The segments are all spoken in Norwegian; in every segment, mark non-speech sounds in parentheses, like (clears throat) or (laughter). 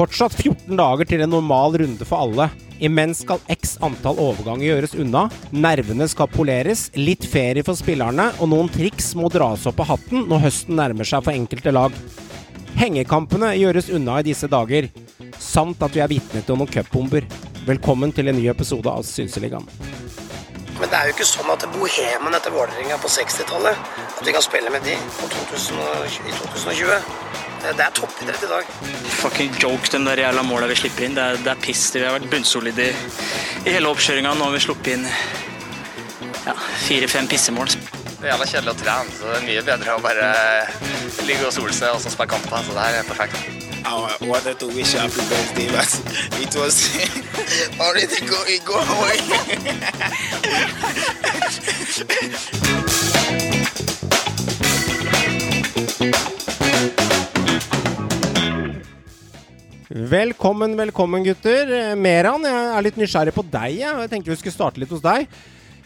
Fortsatt 14 dager til en normal runde for alle. Imens skal x antall overganger gjøres unna, nervene skal poleres, litt ferie for spillerne, og noen triks må dras opp av hatten når høsten nærmer seg for enkelte lag. Hengekampene gjøres unna i disse dager, samt at vi er vitne til noen cupbomber. Velkommen til en ny episode av Synseligaen. Men det er jo ikke sånn at bohemen etter Vålerenga på 60-tallet At vi kan spille med de på 2020, i 2020. Det det er toppidrett i dag. Fucking joke, de der jævla måla vi slipper inn. Det er, det er piss. Vi har vært bunnsolide i, i hele oppkjøringa. Nå har vi sluppet inn ja, fire-fem pissemål. Det er jævla kjedelig å trene, så det er mye bedre å bare ligge og sole seg og så spille kamper. Så det her er perfekt. I wanted to wish you happy birthday, but it was already going go away. Velkommen, velkommen, gutter. Eh, Meran, jeg er litt nysgjerrig på deg. Jeg, tenkte vi skulle starte litt hos deg.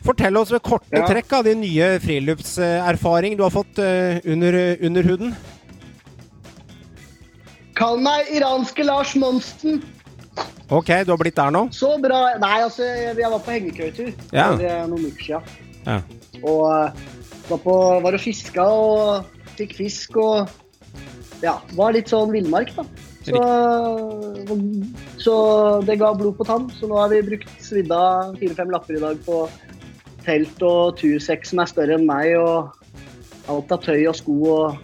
Fortell oss ved korte Ja. trekk av din nye friluftserfaring du har fått eh, under, under huden. Kall meg iranske Lars Monsen. Ok, du har blitt der nå? Så bra Nei, altså, jeg var på hengekøyetur Ja. for noen uker siden. Ja. Og eh, var, på, var og fiska og fikk fisk og Ja, var litt sånn villmark, da. Så, så det ga blod på tann. Så nå har vi brukt svidd av fire-fem lapper i dag på telt og tursekk som er større enn meg, og alt av tøy og sko og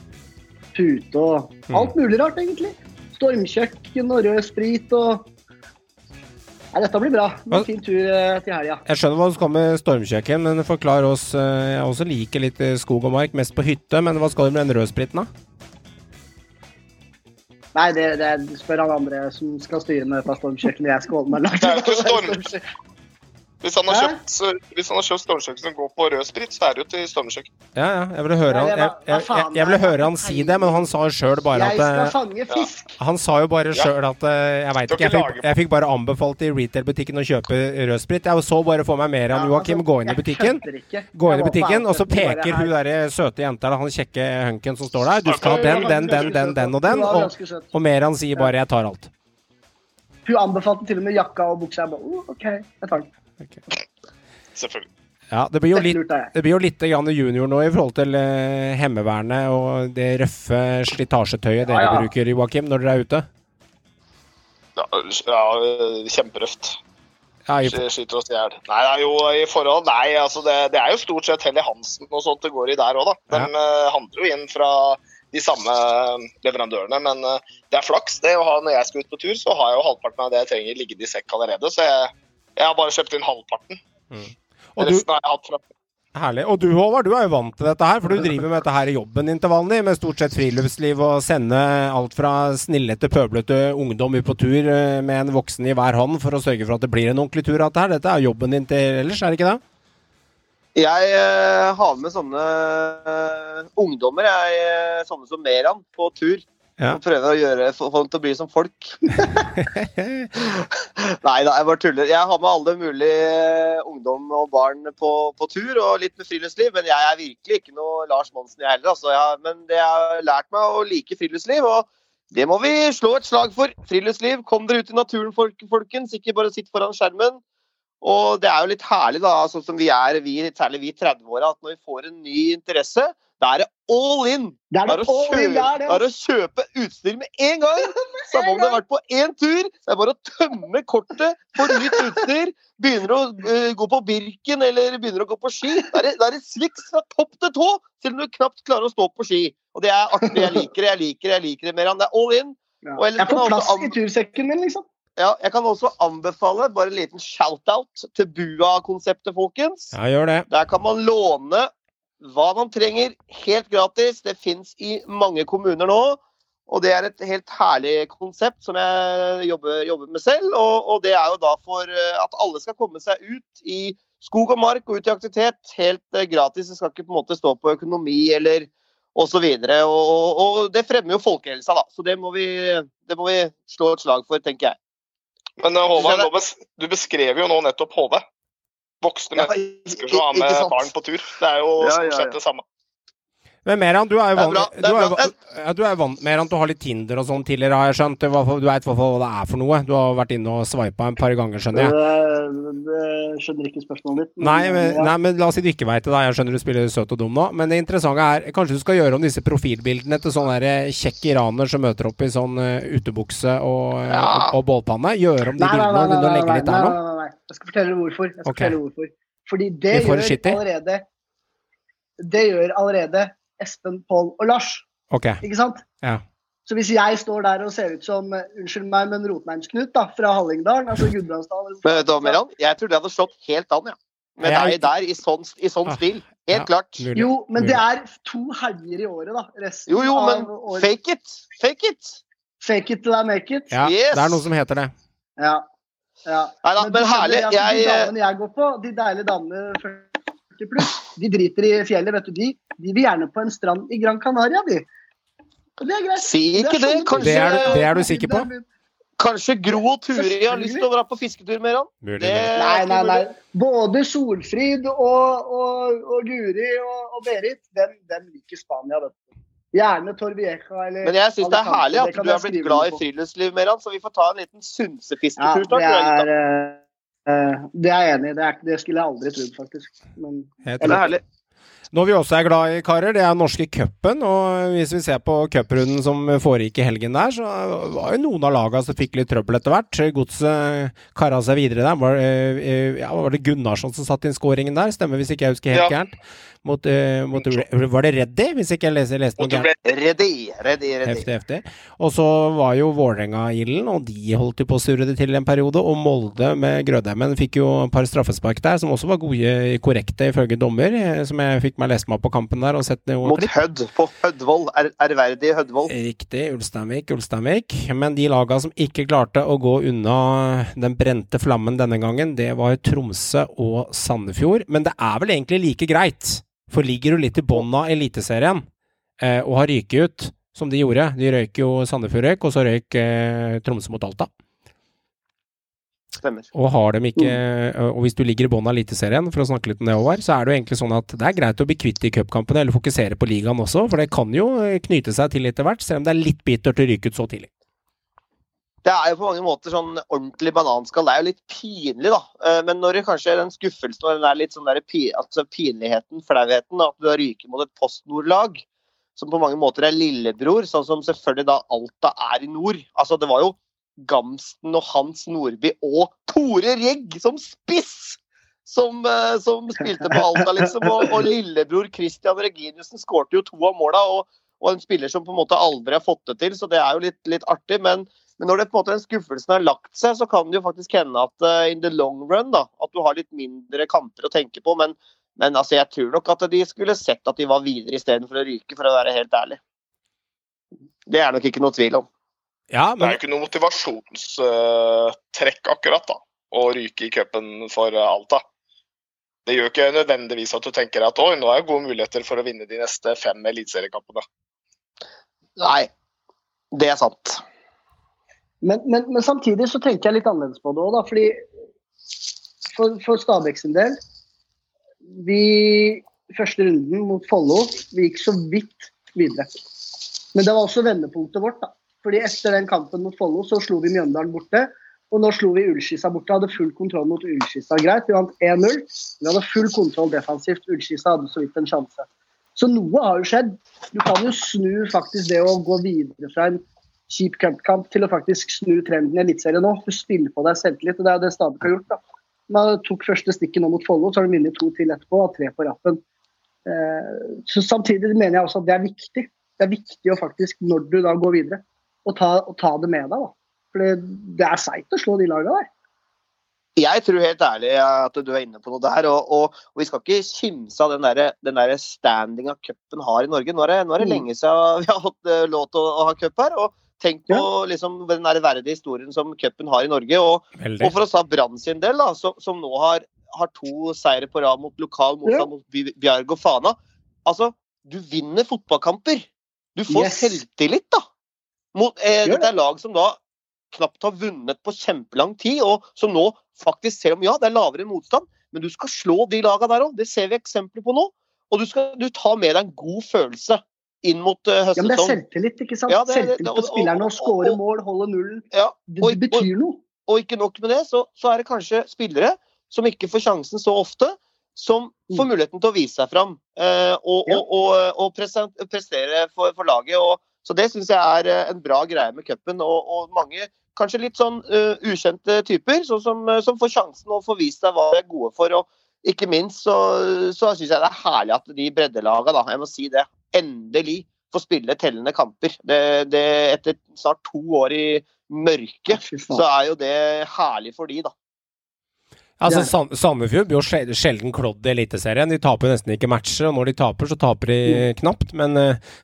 pute og alt mulig rart, egentlig. Stormkjøkken og rød sprit og Nei, dette blir bra. En fin tur eh, til helga. Jeg skjønner hva du skal med stormkjøkken, men forklar oss eh, Jeg også liker litt eh, skog og mark, mest på hytte, men hva skal du med den rødspriten, da? Nei, det, det spør han andre som skal styre med dette stormkjøkkenet. Jeg skal holde meg langt Det unna stormkjøkken. Hvis han har kjøpt, hvis han har kjøpt stormkjøkken som går på rød sprit, så er det jo til stormkjøkken. Ja, ja, jeg ville høre han, jeg, jeg, jeg, ville høre han si det, men han sa jo sjøl bare Jeg skal eh, fange fisk. Han sa jo bare sjøl at eh, Jeg veit ikke, jeg fikk, jeg fikk bare anbefalt i retail-butikken å kjøpe rødsprit. Jeg så bare for meg mer Ja, Joakim altså, gå inn i butikken. Gå inn i butikken, og så peker hun derre søte jenta, eller han kjekke hunken som står der. Du skal ha den, den, den, den, den og den. Og, og mer han sier bare 'jeg tar alt'. Hun anbefalte til og med jakka og buksa. Jeg bare, oh, OK, jeg tar den. Selvfølgelig. Ja, det blir jo litt det blir jo litt grann junior nå i forhold til eh, Heimevernet og det røffe slitasjetøyet dere Ja, ja. bruker, Joakim, når dere er ute. Ja, ja kjemperøft. Ja, i, Skyter oss i hjel. Nei, det er jo i forhold Nei, altså det, det er jo stort sett Helly Hansen og sånt det går i der òg, da. De eh, handler jo inn fra de samme leverandørene. Men eh, det er flaks. det å ha Når jeg skal ut på tur, så har jeg jo halvparten av det jeg trenger liggende i sekk allerede. Så jeg, jeg har bare kjøpt inn halvparten. og du, har jeg hatt fra herlig. Og du, Håvard, du er jo vant til dette her, for du driver med dette her i jobben din til vanlig, med stort sett friluftsliv og sende alt fra snille til pøblete ungdom ut på tur eh, med en voksen i hver hånd for å sørge for at det blir en ordentlig tur av dette her. Dette er jobben din til ellers, er det ikke det? Jeg uh, har med sånne uh, ungdommer, jeg, uh, sånne som Meran, på tur. Ja. Og å gjøre, få til å bli som folk. (laughs) Nei da, jeg bare tuller. Jeg har med alle mulige eh, ungdom og barn på, på tur, og litt med friluftsliv. Men jeg er virkelig ikke noe Lars Monsen, jeg heller. Altså, jeg, men jeg har lært meg å like friluftsliv, og det må vi slå et slag for. Friluftsliv, kom dere ut i naturen, folkens. Ikke bare sitt foran skjermen. Og det er jo litt herlig, da, sånn som vi er, vi, særlig vi 30-åra, at når vi får en ny interesse, da er det all in. Det er Det er å all in, det er kjøpe, er å kjøpe utstyr med en gang. (laughs) Samme om det har vært på én tur. Det er bare å tømme kortet, for nytt utstyr, begynner å uh, gå på Birken eller begynner å gå på ski. Da er det, det sviks fra topp til tå, selv om du knapt klarer å stå på ski. Og det er artig. Jeg liker det, jeg liker det. jeg liker det mer. Det er all in. Ja. Og Jeg får plass i tursekken min, liksom. Ja, jeg kan også anbefale bare en liten shout-out til Bua-konseptet, folkens. Ja, gjør det. Der kan man låne hva man trenger helt gratis. Det fins i mange kommuner nå. Og det er et helt herlig konsept som jeg jobber, jobber med selv. Og, og det er jo da for eh, at alle skal komme seg ut i skog og mark og ut i aktivitet helt eh, gratis. Det skal ikke på en måte stå på økonomi eller osv. Og, og, og det fremmer jo folkehelsa, da. Så det må, vi, det må vi slå et slag for, tenker jeg. Men eh, Håvard, du beskrev jo nå nettopp HV. Voksne mennesker som har med barn på tur. Det er jo Ja, stort ja, sett ja. det samme. Men Meran, du er jo vant, du er du er vant Meran, du har litt Tinder og sånn tidligere, har jeg skjønt. Du veit hva det er for noe. Du har vært inne og sveipa en par ganger, skjønner jeg. Det, skjønner ikke spørsmålet ditt. men, Nei men, ja. nei, men la oss si du ikke veit det, da. Jeg skjønner du spiller søt og dum nå. Men det interessante er kanskje du skal gjøre om disse profilbildene til sånn eh, kjekk iraner som møter opp i sånn eh, utebukse og, ja. og, og bålpanne. Gjøre om de Nei, bildene nei, og legge litt der nå. nei, nei, nei. Jeg skal fortelle hvorfor. Jeg skal okay. fortelle hvorfor. Fordi det det gjør allerede Det gjør allerede Espen, Pål og Lars, Okay. ikke sant? Ja. Så hvis jeg står der og ser ut som eh, unnskyld meg, men Rotmeinsknut da, fra Hallingdalen, altså Gudbrandsdalen Men? Jeg tror det hadde slått helt an, ja. Med Jeg- deg der i sånn, i sånn Ah, stil. ja. Helt klart. Mulig. Jo, men Mulig. det er to helger i året, da. Resten Jo, jo, men av året. fake it! Fake it! Fake it till I make it. Ja, Yes! det er noe som heter det. Ja. ja. Nei da, men men herlig. altså, Jeg- De damene jeg går på, de deilige damene 40 pluss, de driter i fjellet, vet du. De, de vil gjerne på en strand i Gran Canaria, de. Og det er greit. Si ikke det! sånn Kanskje, Det er du- det er du sikker på? Kanskje Gro og Turi har lyst til å dra på fisketur, Meran? Mulig. Det Nei, nei, nei. Både Solfrid og, og, og Guri og, og Berit, den, dem liker Spania, vet du. Gjerne Torvieja eller Men jeg syns det er herlig at du er blitt glad i friluftsliv, Meran, så vi får ta en liten Ja, synsefisketur det er eh, Det er jeg enig i. Det, er- det skulle jeg aldri trodd, faktisk. Men Helt Det er herlig. Noe vi også er glad i, karer, det er norske cupen. Og hvis vi ser på cuprunden som foregikk i helgen der, så var jo noen av lagene som fikk litt trøbbel etter hvert. Godset kara seg videre der. Var, eh, ja, var det Gunnarsson som satte inn skåringen der? Stemmer, hvis ikke jeg husker helt Ja. gærent. Mot, uh, mot, var det Reddy, hvis ikke jeg leser, leste noe gærent? Reddy, ready, ready. Heftig, heftig. Og så var jo Vålerenga-ilden, og de holdt jo på å surre det til en periode. Og Molde med Grødheimen fikk jo et par straffespark der, som også var gode, korrekte ifølge dommer. eh, Som jeg fikk meg lest meg på kampen der og sett noe Mot. Hødd, på Hødvoll. Er, ærverdig Hødvoll. Riktig. Ulsteinvik, Ulsteinvik. Men de laga som ikke klarte å gå unna den brente flammen denne gangen, det var Tromsø og Sandefjord. Men det er vel egentlig like greit, for ligger du litt i bånn av Eliteserien eh, og har ryket ut, som de gjorde De røyk jo Sandefjord røyk, og så røyk eh, Tromsø mot Alta. Stemmer. Og har dem ikke Og hvis du ligger i bånn av Eliteserien, for å snakke litt om det, over, så er det jo egentlig sånn at det er greit å bli kvitt de cupkampene, eller fokusere på ligaen også, for det kan jo eh, knyte seg til etter hvert, selv om det er litt bittert å ryke ut så tidlig. Det er jo på mange måter sånn ordentlig bananskall. Det er jo litt pinlig, da. Eh, Men når det kanskje er den skuffelsen og den der litt sånn der altså pinligheten, flauheten, at du har ryket mot et Post Nord-lag, som på mange måter er lillebror, sånn som selvfølgelig da Alta er i nord. Altså, det var jo Gamsten og Hans Nordby og Tore Regg som spiss! Som, eh, som spilte på Alta, liksom. Og, og lillebror Christian Reginiussen skårte jo to av måla, og, og en spiller som på en måte aldri har fått det til, så det er jo litt, litt artig. men men når det på en måte den skuffelsen har lagt seg, så kan det jo faktisk hende at uh, in the long run da, at du har litt mindre kamper å tenke på. Men, men altså, jeg tror nok at de skulle sett at de var videre istedenfor å ryke, for å være helt ærlig. Det er nok ikke noe tvil om. Ja, Det er jo ikke noe motivasjonstrekk akkurat, da. Å ryke i cupen for eh, Alta. Det gjør ikke nødvendigvis at du tenker at oi, nå er det gode muligheter for å vinne de neste fem eliteseriekampene. Nei, det er sant. Men, men, men samtidig så tenker jeg litt annerledes på det òg, da. Fordi for, for Stabæk sin del Vi første runden mot Follo, vi gikk så vidt videre. Men det var også vendepunktet vårt, da. Fordi etter den kampen mot Follo så slo vi Mjøndalen borte. Og nå slo vi Ullskissa borte. Hadde full kontroll mot Ullskissa. Greit, vi vant 1-0. Vi hadde full kontroll defensivt. Ullskissa hadde så vidt en sjanse. Så noe har jo skjedd. Du kan jo snu faktisk det å gå videre fra en kjip cupkamp til å faktisk snu trenden i Eliteserien nå. Du spiller på deg selvtillit, og det er det Stabæk har gjort. da. Man tok første stikket nå mot Follo, så har de vunnet to til etterpå, og tre på rappen. Eh, så Samtidig mener jeg også at det er viktig. Det er viktig å faktisk, når du da går videre, å ta, å ta det med deg. da. For det er seigt å slå de lagene der. Jeg tror helt ærlig at du er inne på noe der. Og, og, og vi skal ikke kimse av den der, den der standinga cupen har i Norge. Nå er det, nå er det Mm. lenge siden vi har hatt eh, lov til å, å ha cup her. og Tenk på Ja. liksom, den ærverdige verdige historien som cupen har i Norge. Og, og for å ta Brann sin del, da, som, som nå har, har to seire på rad mot lokal motstand Ja. mot Bjarg og Fana. Altså, du vinner fotballkamper. Du får Yes. selvtillit, da. Mot, eh, dette er lag som da knapt har vunnet på kjempelang tid, og som nå faktisk, selv om ja, det er lavere motstand, men du skal slå de laga der òg. Det ser vi eksempler på nå. Og du, skal, du tar med deg en god følelse inn mot høstsesongen. Ja, men det er selvtillit, ikke sant? Ja, det selvtillit på spillerne og- å skåre mål, holde nullen. Ja, Det, og- det betyr noe. Og ikke nok med det, så, så er det kanskje spillere som ikke får sjansen så ofte, som får muligheten til å vise seg fram eh, og, Ja. og, og, og prestere for, for laget. Og, så det syns jeg er eh, en bra greie med cupen. Og, og mange kanskje litt sånn uh, ukjente typer så, som, eh, som får sjansen og får vist seg hva de er gode for. og ikke minst så, så syns jeg det er herlig at de breddelaga, da, jeg må si det, endelig få spille tellende kamper. Det, det, etter snart to år i mørket, så er jo det herlig for de, da. Altså, Ja. Sandefjord blir jo sjelden klådd i Eliteserien. De taper nesten ikke matcher, og når de taper, så taper de knapt. Men uh,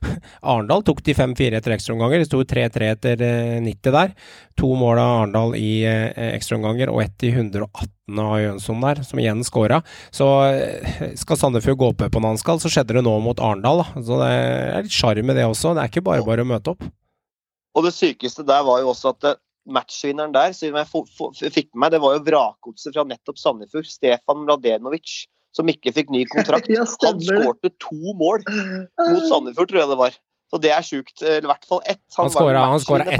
Arendal tok de 5-4 etter ekstraomganger. Det sto 3-3 etter uh, 90 der. To mål av Arendal i uh, ekstraomganger, og ett i 118 av Jønsson der, som igjen scora. Så uh, skal Sandefjord gå opp på en annen skal, så skjedde det nå mot Arendal. Så det er litt sjarm i det også. Det er ikke bare bare å møte opp. Og det sykeste der var jo også at eh, matchvinneren der, som jeg fikk med meg, det var jo vrakgodset fra nettopp Sandefjord. Stefan Mladenovic, som ikke fikk ny kontrakt. (laughs) Han skårte to mål mot Sandefjord, tror jeg det var. Så det er sjukt. Eller i hvert fall ett. Han var han skåra ett.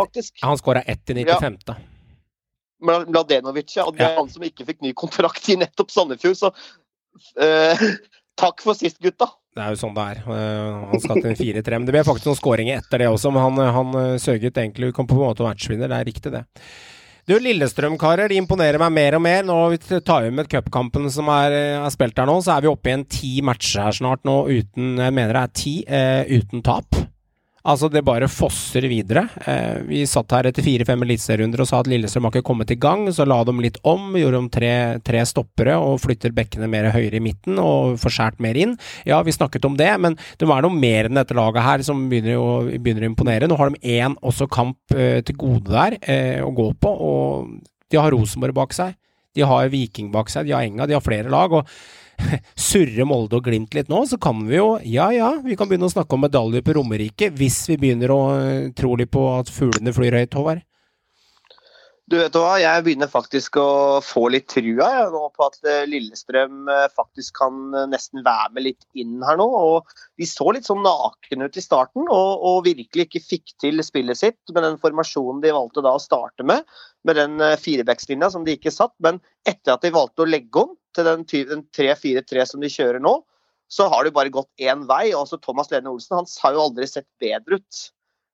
ett i 95. Ja. Mladenovic, ja. Og det er Ja. han som ikke fikk ny kontrakt i nettopp Sandefjord, så eh, takk for sist, gutta. Det er jo sånn det er. Eh, han skal til en 4-3. Men det ble faktisk noen skåringer etter det også, men han, han eh, sørget egentlig kom på en måte matchvinner. Det er riktig, det. Du, Lillestrøm-karer, de imponerer meg mer og mer. Nå vi tar vi med cupkampen som er, eh, er spilt her nå, så er vi oppe i en ti matcher her snart nå uten Jeg mener det er ti, eh, uten tap. Altså, det bare fosser videre. Eh, vi satt her etter fire-fem eliteserierunder og sa at Lillestrøm har ikke kommet i gang, så la de litt om. Gjorde om tre, tre stoppere og flytter bekkene mer høyere i midten og får skåret mer inn. Ja, vi snakket om det, men det er noe mer enn dette laget her som begynner å, begynner å imponere. Nå har de én også kamp eh, til gode der eh, å gå på, og de har Rosenborg bak seg. De har Viking bak seg, de har Enga, de har flere lag. og (laughs) surre Molde og Glimt litt nå, så kan vi jo, ja ja, vi kan begynne å snakke om medaljer på Romerike hvis vi begynner å eh, tro litt på at fuglene flyr høyt, Håvard. Du vet hva, jeg begynner faktisk å få litt trua jeg, nå på at eh, Lillestrøm eh, faktisk kan eh, nesten være med litt inn her nå. og De så litt sånn nakne ut i starten og, og virkelig ikke fikk til spillet sitt med den formasjonen de valgte da å starte med, med den firebackslinja som de ikke satt. Men etter at de valgte å legge om til den 3-4-3 som de kjører nå, så har det bare gått én vei. og Thomas Lene Olsen han har jo aldri sett bedre ut.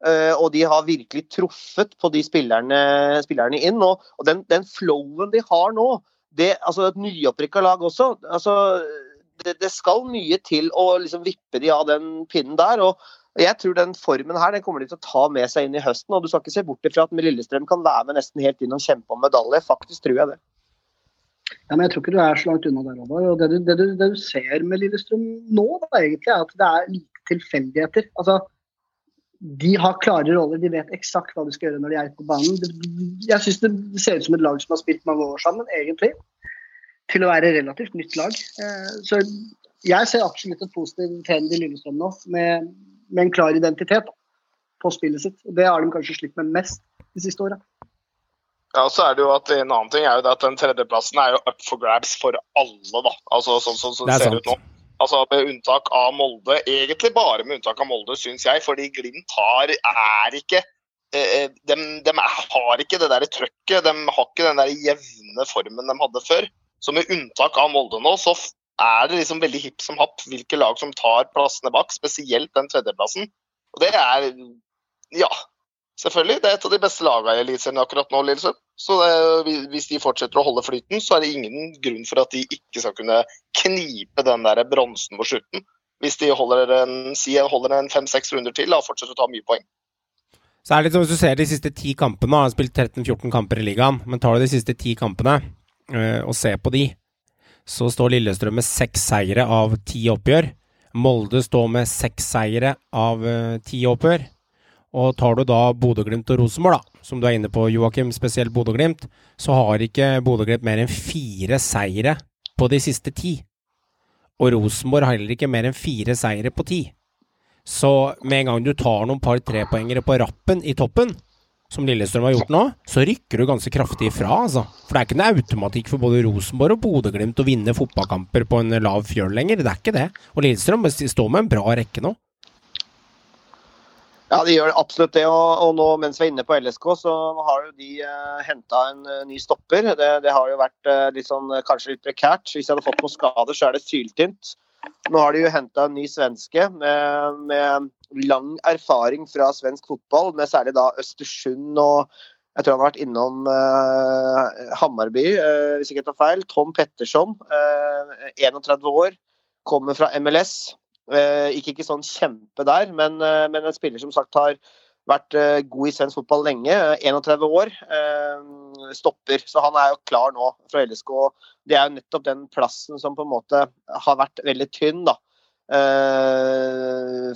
Eh, og de har virkelig truffet på de spillerne, spillerne inn. Og, og den, den flowen de har nå, det, altså et nyopprykka lag også altså, det, det skal mye til å liksom vippe de av den pinnen der. og jeg tror den formen her den kommer de til å ta med seg inn i høsten. og Du skal ikke se bort ifra at Lillestrøm kan være med nesten helt inn og kjempe om medalje. Faktisk tror jeg det. Ja, men jeg tror ikke du er så langt unna der, Robert. Og Det, du- det, du- det du ser med Lillestrøm nå, da, egentlig, er at det er lite tilfeldigheter. Altså, de har klare roller, de vet eksakt hva de skal gjøre når de er på banen. Jeg syns det ser ut som et lag som har spilt mange år sammen, egentlig. Til å være relativt nytt lag. Eh, Så jeg ser absolutt et positivt trend i Lillestrøm nå, med, med en klar identitet på spillet sitt. Og Det har de kanskje slitt med mest de siste åra. Ja, så er det jo at En annen ting er jo det at den tredjeplassen er jo up for grabs for alle. da. Altså Sånn som Det det, er ser sant. ut nå. Altså Med unntak av Molde, egentlig bare med unntak av Molde, syns jeg. Fordi Glimt har, er ikke eh, de, de har ikke det der trøkket. De har ikke den der jevne formen de hadde før. Så med unntak av Molde nå, så er det liksom veldig hipp som happ hvilke lag som tar plassene bak. Spesielt den tredjeplassen. Og det er Ja, selvfølgelig. Det er et av de beste lagene i Eliteserien akkurat nå, Lillestrøm. Så det, hvis de fortsetter å holde flyten, så er det ingen grunn for at de ikke skal kunne knipe den der bronsen på slutten. Hvis de holder en, si, holder en fem-seks runder til og fortsetter å ta mye poeng. Så er det litt som hvis du ser de siste ti kampene, han har spilt 13-14 kamper i ligaen, men tar du de siste ti kampene øh, og ser på de, så står Lillestrøm med seks seire av ti oppgjør. Molde står med seks seire av øh, ti oppgjør. Og tar du da Bodø-Glimt og Rosenborg, da, som du er inne på, Joakim, spesielt Bodø-Glimt, så har ikke Bodø-Glimt mer enn fire seire på de siste ti. Og Rosenborg har heller ikke mer enn fire seire på ti. Så med en gang du tar noen par trepoengere på rappen i toppen, som Lillestrøm har gjort nå, så rykker du ganske kraftig ifra, altså. For det er ikke noe automatikk for både Rosenborg og Bodø-Glimt å vinne fotballkamper på en lav fjøl lenger. Det er ikke det. Og Lillestrøm står med en bra rekke nå. Ja, de gjør absolutt det. Og, og, nå mens vi er inne på LSK, så har jo de uh, henta en uh, ny stopper. Det, det, har jo vært uh, litt sånn, kanskje litt prekært. Hvis de hadde fått noen skader, så er det syltynt. Nå har de jo henta en ny svenske med, med, lang erfaring fra svensk fotball, med særlig da Østersund og jeg tror han har vært innom uh, Hammarby, uh, hvis ikke tar feil. Tom Petterson, uh, 31 år, kommer fra MLS. Gikk ikke sånn kjempe der, men, men, en spiller som sagt har vært god i svensk fotball lenge. 31 år. stopper. Så han er jo klar nå fra LSK. Det er jo nettopp den plassen som på en måte har vært veldig tynn. da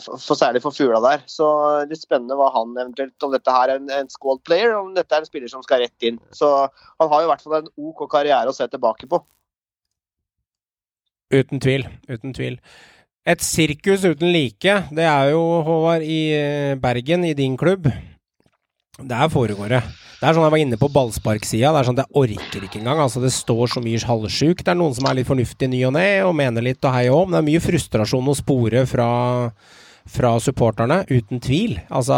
for, særlig for Fugla der. Så er spennende hva han eventuelt Om dette her er en, en squad player, om dette er en spiller som skal rett inn. Så han har jo i hvert fall en OK karriere å se tilbake på. Uten tvil. Uten tvil. Et sirkus uten like, det er jo, Håvard, i eh, Bergen, i din klubb. Der foregår det. Det er sånn jeg var inne på ballsparksida. Det er sånn at jeg orker ikke engang. Altså, det står så mye halvsjukt. Det er noen som er litt fornuftig ny og ne, og mener litt og hei og om. Det er mye frustrasjon å spore fra, fra supporterne, uten tvil. Altså,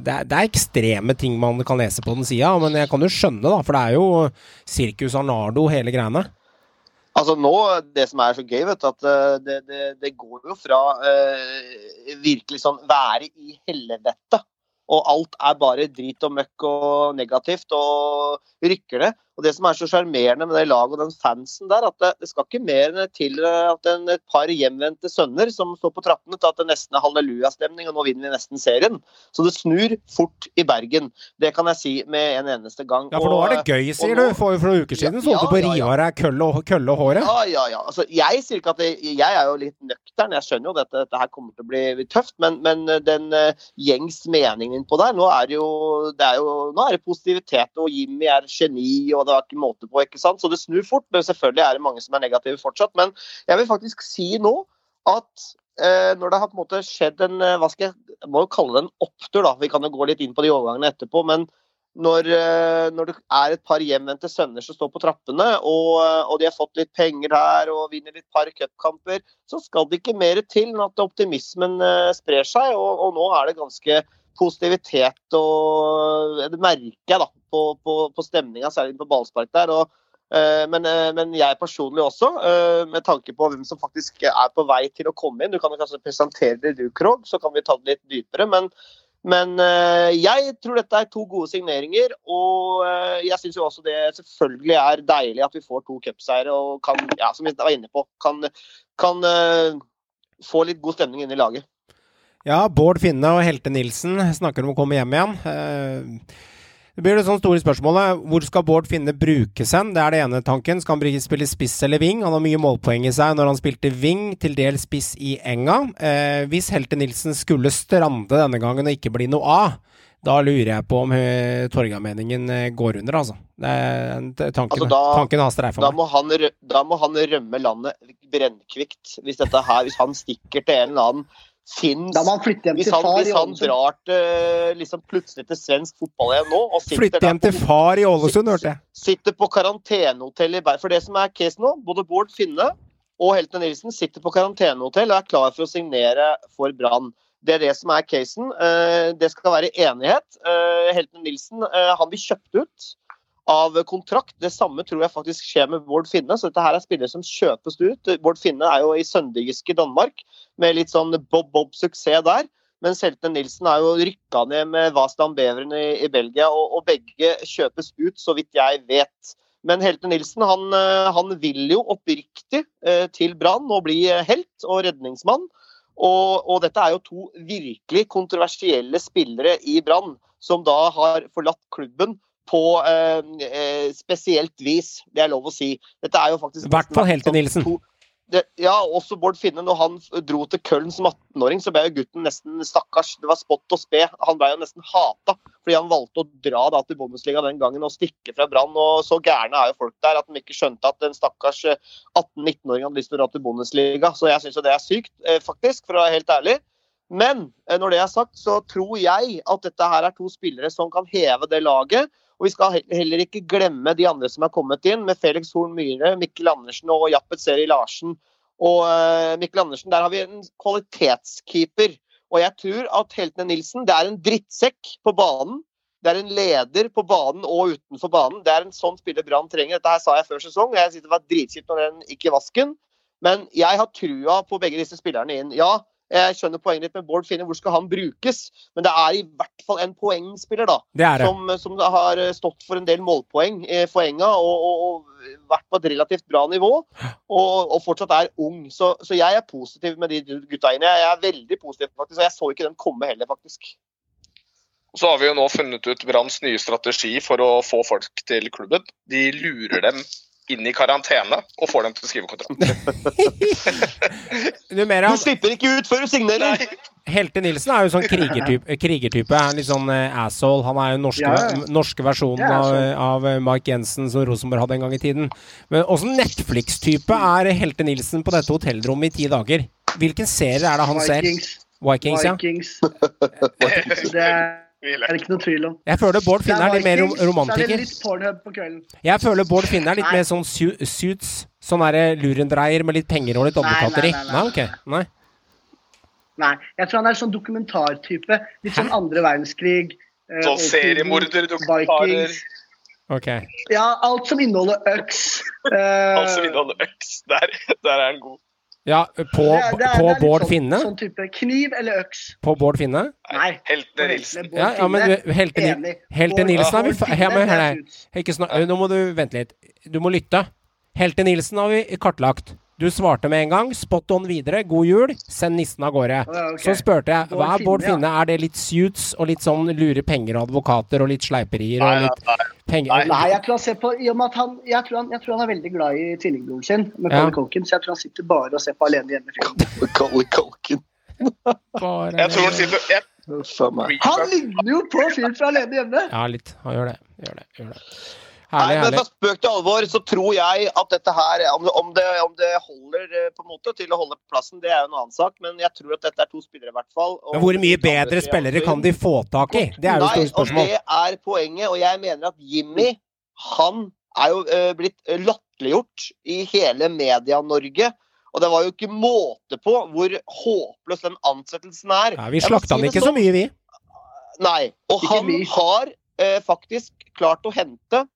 det er, det er, ekstreme ting man kan lese på den sida, men jeg kan jo skjønne, da. For det er jo sirkus Arnardo, hele greiene. Altså nå, Det som er så gøy, vet du, at eh, det, det, det går jo fra eh, virkelig sånn være i helvete og alt er bare drit og møkk og negativt, og rykker det. Og Det som er så sjarmerende med det laget og den fansen der, at det, det skal ikke mer til at en, et par hjemvendte sønner som står på trappene til at det nesten er hallelujastemning, og nå vinner vi nesten serien. Så det snur fort i Bergen. Det kan jeg si med en eneste gang. Ja, for nå er det gøy, sier nå, du. For, for noen uker siden så holdt du på ja, rive av kølle og, kølle håret. Ja, ja, ja. Altså, jeg sier ikke at det, jeg er jo litt nøktern. Jeg skjønner jo at dette, dette her kommer til å bli tøft, men, men den uh, gjengs meningen innpå der, nå er det jo, det er jo nå er det positivitet, og Jimmy er geni. og det var ikke måte på. ikke sant? Så det snur fort. men Selvfølgelig er det mange som er negative fortsatt. Men jeg vil faktisk si nå at eh, når det har på en måte skjedd en eh, hva skal jeg, må jo kalle det en opptur, da. Vi kan jo gå litt inn på de overgangene etterpå. men når, eh, når, det er et par hjemvendte sønner som står på trappene, og, eh, og, de har fått litt penger her og vinner litt par cupkamper, så skal det ikke mer til enn at optimismen sprer seg. Og, og nå er det ganske positivitet og Det merker jeg da på, på, på stemninga, særlig på ballspark der. Og, uh, men, uh, men, jeg personlig også, uh, med tanke på hvem som faktisk er på vei til å komme inn. Du kan kanskje presentere det du, Krog, så kan vi ta det litt dypere. men men jeg tror dette er to gode signeringer, og jeg syns også det selvfølgelig er deilig at vi får to cupseiere og kan, ja, som vi var inne på, kan, kan få litt god stemning inn i laget. Ja, Bård Finne og Helte Nilsen snakker om å komme hjem igjen. Eh, det blir det sånn store spørsmålet. Hvor skal Bård Finne brukes hen? Det er det ene tanken. Skal han spille spiss eller wing? Han har mye målpoeng i seg når han spilte wing, til dels spiss i enga. Eh, hvis Helte Nilsen skulle strande denne gangen og ikke bli noe av, da lurer jeg på om uh, Torgallmenningen går under, altså. Tanken, altså da, tanken har streifa meg. Må han, da må han rømme landet brennkvikt, hvis, dette her, hvis han stikker til en eller annen fins må han, hvis han drar til, liksom plutselig til svensk fotball igjen nå Flytte hjem til far i Ålesund, hørte jeg. Sitter på karantenehotell i Bergen. For det som er case nå, både Bård Finne og Helten Nilsen sitter på karantenehotell og er klar for å signere for Brann. Det er det som er casen. Eh, det skal være enighet. Eh, Helten Nilsen eh, han blir kjøpt ut av kontrakt. Det samme tror jeg faktisk skjer med Bård Finne. Så dette her er spillere som kjøpes ut. Bård Finne er jo i sønderjyske Danmark, med litt sånn bob-bob-suksess der. Mens Helte Nilsen er jo rykka ned med Vastan Beveren i, i Belgia, og, og, begge kjøpes ut, så vidt jeg vet. Men Helte Nilsen han, eh, han vil jo oppriktig eh, til Brann og bli helt og redningsmann. Og, og, dette er jo to virkelig kontroversielle spillere i Brann, som da har forlatt klubben på eh, eh, spesielt vis. Det er lov å si. Dette er jo faktisk I hvert fall Helte Nilsen. To, det, ja, også Bård Finne. Når han dro til Køln som 18-åring, så ble jo gutten nesten stakkars. Det var spott og spe. Han ble jo nesten hata fordi han valgte å dra da, til Bundesliga den gangen og stikke fra Brann. Og så gærne er jo folk der at de ikke skjønte at en stakkars 18-19-åring eh, hadde lyst til å dra til Bundesliga. Så jeg syns jo det er sykt, eh, faktisk, for å være helt ærlig. Men når det er sagt, så tror jeg at dette her er to spillere som kan heve det laget. Og vi skal heller ikke glemme de andre som er kommet inn, med Felix Horn Myhre, Mikkel Andersen og Jappet Seri Larsen. Og eh, Mikkel Andersen, der har vi en kvalitetskeeper. Og jeg tror at Heltene Nilsen det er en drittsekk på banen. Det er en leder på banen og utenfor banen. Det er en sånn spiller Brann trenger. Dette her sa jeg før sesong. Jeg synes det var dritkjipt når den gikk i vasken. Men jeg har trua på begge disse spillerne inn. Ja, jeg skjønner poenget ditt med Bård Finne. Hvor skal han brukes? Men det er i hvert fall en poengspiller, da. Det er det. Som, som har stått for en del målpoeng eh, for Enga og, og, og vært på et relativt bra nivå. Og, og fortsatt er ung. Så, så jeg er positiv med de gutta inne. Jeg er veldig positiv, faktisk. Og jeg så ikke den komme heller, faktisk. Så har vi jo nå funnet ut Branns nye strategi for å få folk til klubben. De lurer dem inn i karantene og får dem til å skrive kontrakt. (laughs) Du, Du slipper ikke ut før du signerer! Helte Nilsen er jo sånn krigertype. (laughs) krigertype. Er litt sånn eh, asshole. Han er jo den norske, Ja, ja. norske versjonen Ja, av, av eh, Mike Jensen som Rosenborg hadde en gang i tiden. Men åssen Netflix-type er Helte Nilsen på dette hotellrommet i ti dager? Hvilken serie er det han ser? Vikings. Vikings, ja. Vikings. (laughs) Det er det ikke noe tvil om. Jeg føler Bård Finner er Finne er litt mer romantiker. Så er det litt Pornhub på kvelden. Jeg føler Bård Finne er litt Nei. mer sånn su suits. Sånn derre lurendreier med litt penger og litt Nei, nei, nei, nei, Nei, nei, Okay. Nei. Nei, jeg tror han er sånn dokumentartype. Litt sånn andre verdenskrig. eh, Sånn oldtiden, seriemorderdokumentarer. Okay. Ok. Ja, alt som inneholder øks. (laughs) alt som inneholder øks. Der, der er han god. Ja, på, det er- det er- på er Bård sånn, Finne? Sånn type kniv eller øks. På Bård Finne? Nei. Heltene Nilsen. Ja, ja, men Helte, Enig. Helte Bård- Nilsen har vi ja, men her, er her. Ikke snak Nå må du vente litt. Du må lytte. Helte Nilsen har vi kartlagt. Du svarte med en gang. Spot on videre. God jul. Send nissen av gårde. Okay. Så spurte jeg hva er Bård Finne. Er det litt suits og litt sånn lure penger og advokater og litt sleiperier og litt penger Nei, jeg tror han ser på I og med at han Jeg tror han, jeg tror han er veldig glad i tvillingbroren sin, med Ja. Colin Culkin, så jeg tror han sitter bare og ser på Alene hjemme-film. Kalle Kalken. Bare- Jeg tror han sitter jeg, Han ligner jo på fyren fra Alene hjemme! Ja, litt. Han gjør det. Gjør det. Gjør det. Nei, men herlig. fra spøk til alvor så tror jeg at dette her Om det, om det, om det holder eh, på en måte til å holde plassen, det er jo en annen sak. Men jeg tror at dette er to spillere, i hvert fall. og- Men hvor mye bedre spillere kan de få tak i? Det er jo store spørsmål. Nei. Og det er poenget. Og jeg mener at Jimmy, han er jo eh, blitt eh, latterliggjort i hele Media-Norge. Og det var jo ikke måte på hvor håpløs den ansettelsen er. Ja, vi slakta han ikke så sånn. mye, vi. Nei. Og Ikke han har eh, faktisk klart å hente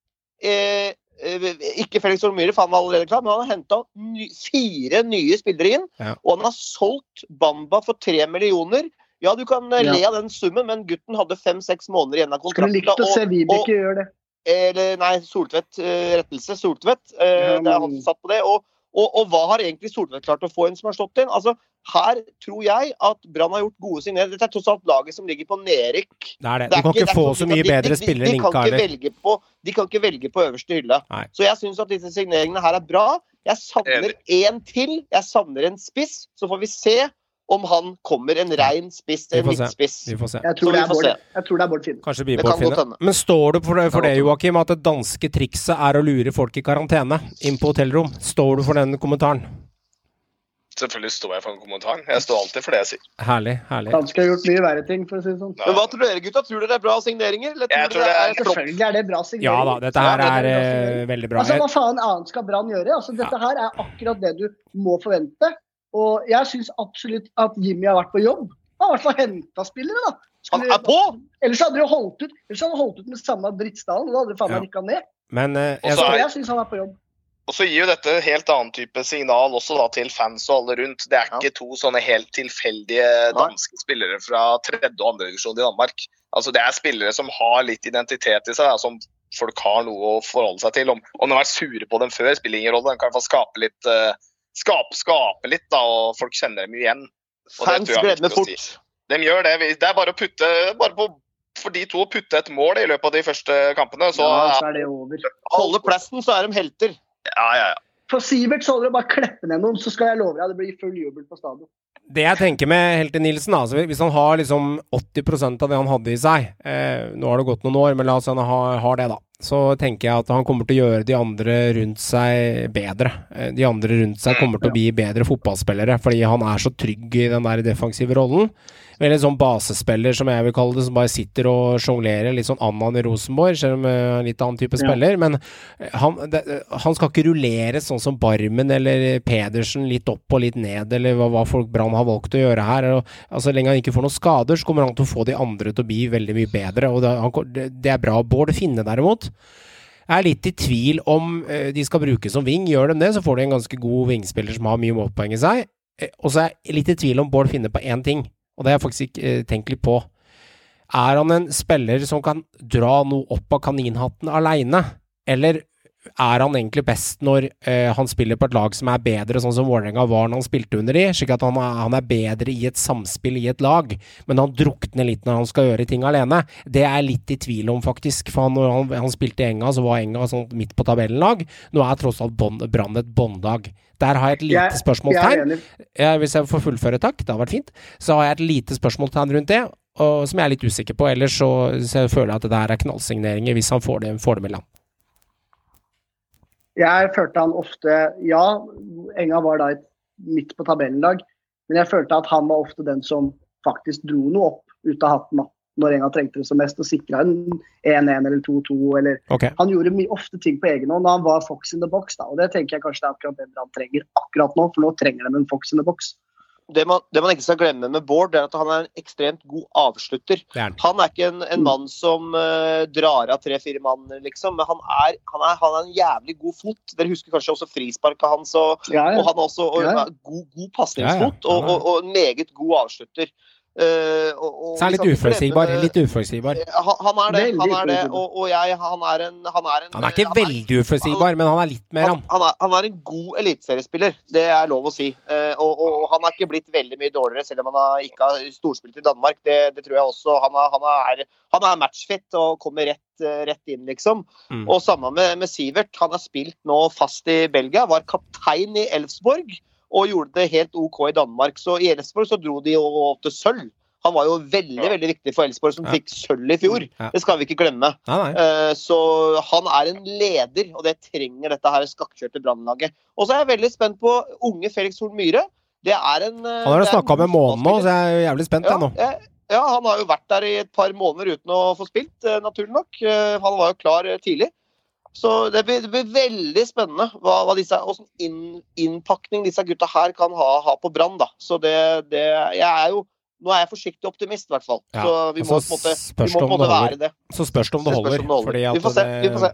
eh, eh, Ikke Felix Horn Myhre, for han var allerede klar, men han har henta ny, fire nye spillere inn. Ja. Og han har solgt Bamba for tre millioner. Ja, du kan eh, Ja. le av den summen, men gutten hadde fem-seks måneder igjen av kontrakten. Skulle likt å se Vibeke gjøre det. eller, nei, Soltvedt. eh, rettelse. Soltvedt. eh, Ja, det er han som satt på det. Og, og, og hva har egentlig Solveig klart å få inn som har slått inn? Altså, her tror jeg at Brann har gjort gode signeringer. Dette er tross alt laget som ligger på nedrykk. Det er det. Du kan ikke- ikke få så mye bedre spillere enn Inka heller. De kan ikke velge på øverste hylle. Nei. Så jeg syns at disse signeringene her er bra. Jeg savner én til. Jeg savner en spiss. Så får vi se om han kommer en rein spiss til en midtspiss. Vi får se. Jeg tror det er Bård, se. jeg tror det er Bård Finne. Kanskje blir Bård Finne. Men står du for det, for Det det Joakim, at det danske trikset er å lure folk i karantene inn på hotellrom? Står du for den kommentaren? Selvfølgelig står jeg for den kommentaren. Jeg står alltid for det jeg sier. Herlig, herlig. Danske har gjort mye verre ting, for å si det sånn. Men hva tror dere, gutta? Tror dere det er bra signeringer? Eller Jeg tror tror det det er er? Selvfølgelig er det bra signeringer. Ja da, dette her Ja, er det bra eh, veldig bra. Altså, Hva faen annet skal Brann gjøre? Altså, dette her er akkurat det du må forvente. Og jeg syns absolutt at Jimmy har vært på jobb. Han har i hvert fall henta spillere, da. Han er på! Ellers hadde de holdt ut Ellers hadde de holdt ut med samme drittstallen. Da hadde de faen meg Ja. rykka ned. Men uh, jeg, så jeg syns han er på jobb. Og så gir jo dette en helt annen type signal også da til fans og alle rundt. Det er ikke to sånne helt tilfeldige danske spillere fra tredje og andre divisjon i Danmark. Altså Det er spillere som har litt identitet i seg, da, som folk har noe å forholde seg til. Om, om de har vært sure på dem før, spiller ingen rolle. De kan i hvert fall skape litt, eh, skape, skape litt, da, og folk kjenner dem igjen. Og det Fans tror jeg er glemmer viktig å fort. si. De gjør det. Det er bare å putte bare på, for de to å putte et mål i løpet av de første kampene. Så Ja, så er det over. Holder plassen, så er de helter. ja, ja, ja. For Sivert så holder det bare å kleppe ned noen, så skal jeg love deg det blir full jubel på stadion. Det jeg tenker med Helte Nilsen, altså, hvis han har liksom 80% av det han hadde i seg eh, Nå har det gått noen år, men la oss si han har, har det, da. Så tenker jeg at han kommer til å gjøre de andre rundt seg bedre. Eh, de andre rundt seg kommer til å bli bedre fotballspillere, fordi han er så trygg i den der defensive rollen. Veldig sånn basespiller, som jeg vil kalle det, som bare sitter og sjonglerer. Litt sånn Annan i Rosenborg, selv om han er en litt annen type Ja. spiller. Men han, det, han skal ikke rullere sånn som Barmen eller Pedersen, litt opp og litt ned, eller hva, hva folk Brann har valgt å gjøre her. Og, altså, lenge han ikke får noen skader, så kommer han til å få de andre til å bli veldig mye bedre. Og det, han, det, er bra. Bård Finne, derimot. Er litt i tvil om eh, de skal bruke som ving. Gjør de det, så får de en ganske god vingspiller som har mye målpoeng i seg. Eh, og så er jeg litt i tvil om Bård Finne på én ting, og det har jeg faktisk ikke eh, tenkt litt på. Er han en spiller som kan dra noe opp av kaninhatten aleine, eller er han egentlig best når uh, han spiller på et lag som er bedre, sånn som Vålerenga var når han spilte under de, slik at han han er bedre i et samspill i et lag, men han drukner litt når han skal gjøre ting alene? Det er jeg litt i tvil om, faktisk. For han, når han, han spilte i Enga, så var Enga sånn midt på tabellen-lag. Nå er tross alt Brann et båndlag. Der har jeg et lite Jeg- spørsmålstegn. Hvis jeg får fullføre, takk. Det hadde vært fint. Så har jeg et lite spørsmålstegn rundt det, og, som jeg er litt usikker på. Ellers så, så jeg føler jeg at det der er knallsigneringer hvis han får det, får det med land. Jeg følte han ofte Ja, Enga var da midt på tabellen-lag, men jeg følte at han var ofte den som faktisk dro noe opp ut av hatten da, når Enga trengte det som mest, og sikra en 1-1 eller 2-2. eller Okay. Han gjorde ofte ting på egen hånd da han var fox in the box. da, og Det tenker jeg kanskje det er akkurat det han trenger akkurat nå, for nå trenger de en fox in the box. Det man, det man ikke skal glemme med Bård, det er at han er en ekstremt god avslutter. Er han. Han er ikke en, en mann som uh, drar av tre-fire mann, liksom. Men han er, han, er, han er en jævlig god fot. Dere husker kanskje også frisparket hans. Og, Ja, og han er også og, Ja, ja. god, god pasningsfot Ja, ja. og, og, og en meget god avslutter. Eh, og, og Så er han vi litt uforutsigbar. Litt uforutsigbar. han, han er det. Han er det. Og, og jeg, han er en Han er, en, Han er ikke han veldig uforutsigbar, men han er litt mer, han, han. han, er, han er en god eliteseriespiller, det er lov å si. Eh, og, og, og han er ikke blitt veldig mye dårligere, selv om han har ikke har storspilt i Danmark. Det, det tror jeg også. Han er, han er, han er matchfit og kommer rett, eh, rett inn, liksom. Mm. Og samme med, med Sivert. Han har spilt nå fast i Belgia, var kaptein i Elfsborg og gjorde det helt OK i Danmark. Så i Elfsborg så dro de jo til sølv. Han var jo veldig veldig viktig for Elfsborg, som Ja. fikk sølv i fjor. Ja. Det skal vi ikke glemme. Ja. Eh, Så han er en leder, og det trenger dette her skakkjørte Brannlaget. Og så er jeg veldig spent på unge Felix Horn Myhre. Det er en eh, Han har jo er snakka med månen nå, så jeg er jævlig spent, jeg nå. Ja, jeg- ja, han har jo vært der i et par måneder uten å få spilt, eh, naturlig nok. Han var jo klar tidlig. Så det blir, det blir veldig spennende hva, hva disse, hvordan inn, innpakning disse gutta her kan ha, ha på Brann. da. Så det, det Jeg er jo Nå er jeg forsiktig optimist, i hvert fall. Ja, Så vi må så måte, spørs vi må på en måte være det. Så spørs det om det holder. om det holder. Fordi at Vi får se, vi får se.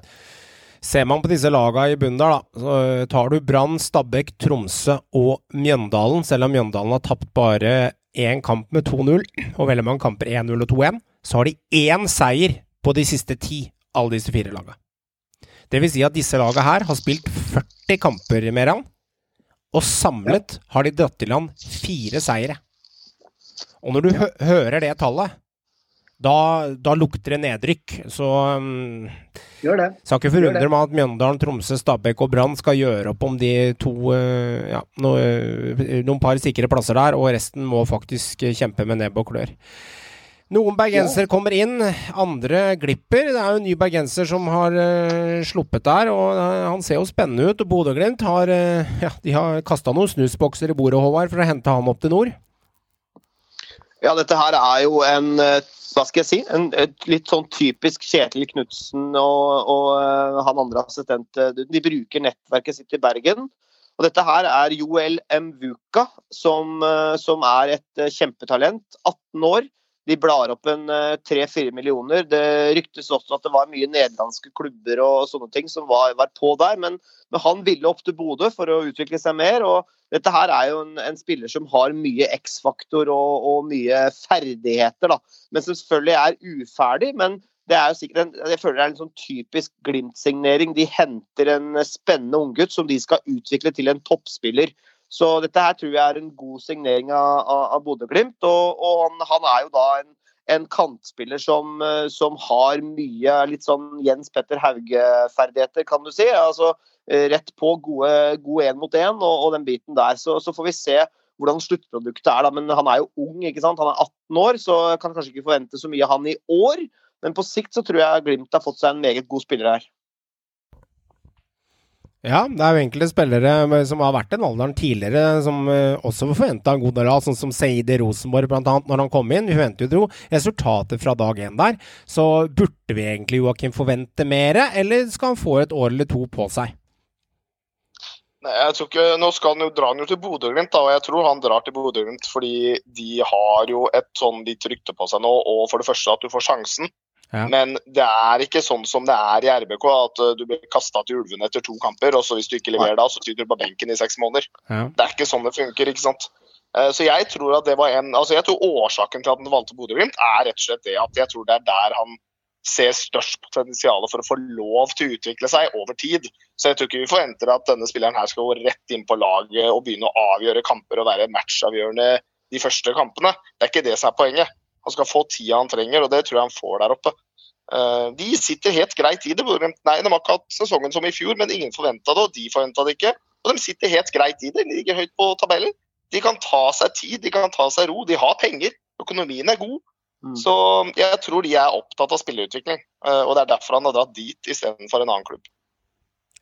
Ser man på disse lagene i bunnen der, da, så tar du Brann, Stabæk, Tromsø og Mjøndalen. Selv om Mjøndalen har tapt bare én kamp med 2-0, og veldig mange kamper 1-0 og 2-1, så har de én seier på de siste ti, alle disse fire laga. Det vil si at disse laga her har spilt 40 kamper med enn, og samlet har de dratt i land fire seire. Og når du hø hører det tallet, da, da lukter det nedrykk. Så um, Gjør det. skal ikke forundre meg at Mjøndalen, Tromsø, Stabæk og Brann skal gjøre opp om de to uh, ja, no, uh, noen par sikre plasser der, og resten må faktisk kjempe med nebb og klør. Noen bergensere kommer inn, andre glipper. Det er jo en ny bergenser som har uh, sluppet der, og uh, han ser jo spennende ut. Og Bodø-Glimt har, uh, ja, de har kasta noen snusbokser i bordet, Håvard, for å hente han opp til nord. Ja, dette her er jo en hva skal jeg si, en, litt sånn typisk Kjetil Knutsen og, og han andre assistent. De bruker nettverket sitt i Bergen. Og dette her er Joel Mvuka, som, som er et kjempetalent. 18 år. De blar opp en eh, 3-4 millioner. Det ryktes også at det var mye nederlandske klubber og sånne ting som var, var på der, men, men han ville opp til Bodø for å utvikle seg mer. og dette her er jo en, en spiller som har mye X-faktor og, og mye ferdigheter, da. Men som selvfølgelig er uferdig. Men det er jo sikkert en, jeg føler det er en sånn typisk Glimt-signering. De henter en spennende unggutt som de skal utvikle til en toppspiller. Så dette her tror jeg er en god signering av, av, Bodø-Glimt. Og, og han, han er jo da en, en kantspiller som, eh, som har mye litt sånn Jens Petter Hauge-ferdigheter, kan du si. Altså eh, rett på gode, god én mot én og, og, den biten der. Så, så, får vi se hvordan sluttproduktet er, da. Men han er jo ung, ikke sant. Han er 18 år, så kan kanskje ikke forvente så mye av han i år. Men på sikt så tror jeg Glimt har fått seg en meget god spiller her. Ja, det er jo enkelte spillere som har vært den alderen tidligere, som uh, også forventa en god del av, sånn som Seide Rosenborg bl.a. når han kom inn. Vi forventer jo resultatet fra dag én der. Så burde vi egentlig Joakim forvente mer, eller skal han få et år eller to på seg? Nei, jeg tror ikke, Nå skal han jo dra han jo til Bodø-Glimt, og jeg tror han drar til Bodø-Glimt fordi de har jo et sånn litt rykte på seg nå, og for det første at du får sjansen. Ja. Men det er ikke sånn som det er i RBK, at uh, du blir kasta til ulvene etter to kamper, og så hvis du ikke leverer da, så sitter du på benken i seks måneder. Ja. Det er ikke sånn det funker. ikke sant? Uh, så jeg tror at det var en, altså jeg tror årsaken til at han valgte Bodø-Glimt, er rett og slett det at jeg tror det er der han ser størst potensial for å få lov til å utvikle seg over tid. Så jeg tror ikke vi forventer at denne spilleren her skal gå rett inn på laget og begynne å avgjøre kamper og være matchavgjørende de første kampene. Det er ikke det som er poenget. Han skal få tida han trenger, og det tror jeg han får der oppe. Uh, de sitter helt greit i det. Nei, De har ikke hatt sesongen som i fjor, men ingen forventa det, og de forventa det ikke. Og de sitter helt greit i det. De ligger høyt på tabellen. De kan ta seg tid, de kan ta seg ro. De har penger. Økonomien er god. Mm. Så jeg tror de er opptatt av spillerutvikling, uh, og det er derfor han har dratt dit istedenfor en annen klubb.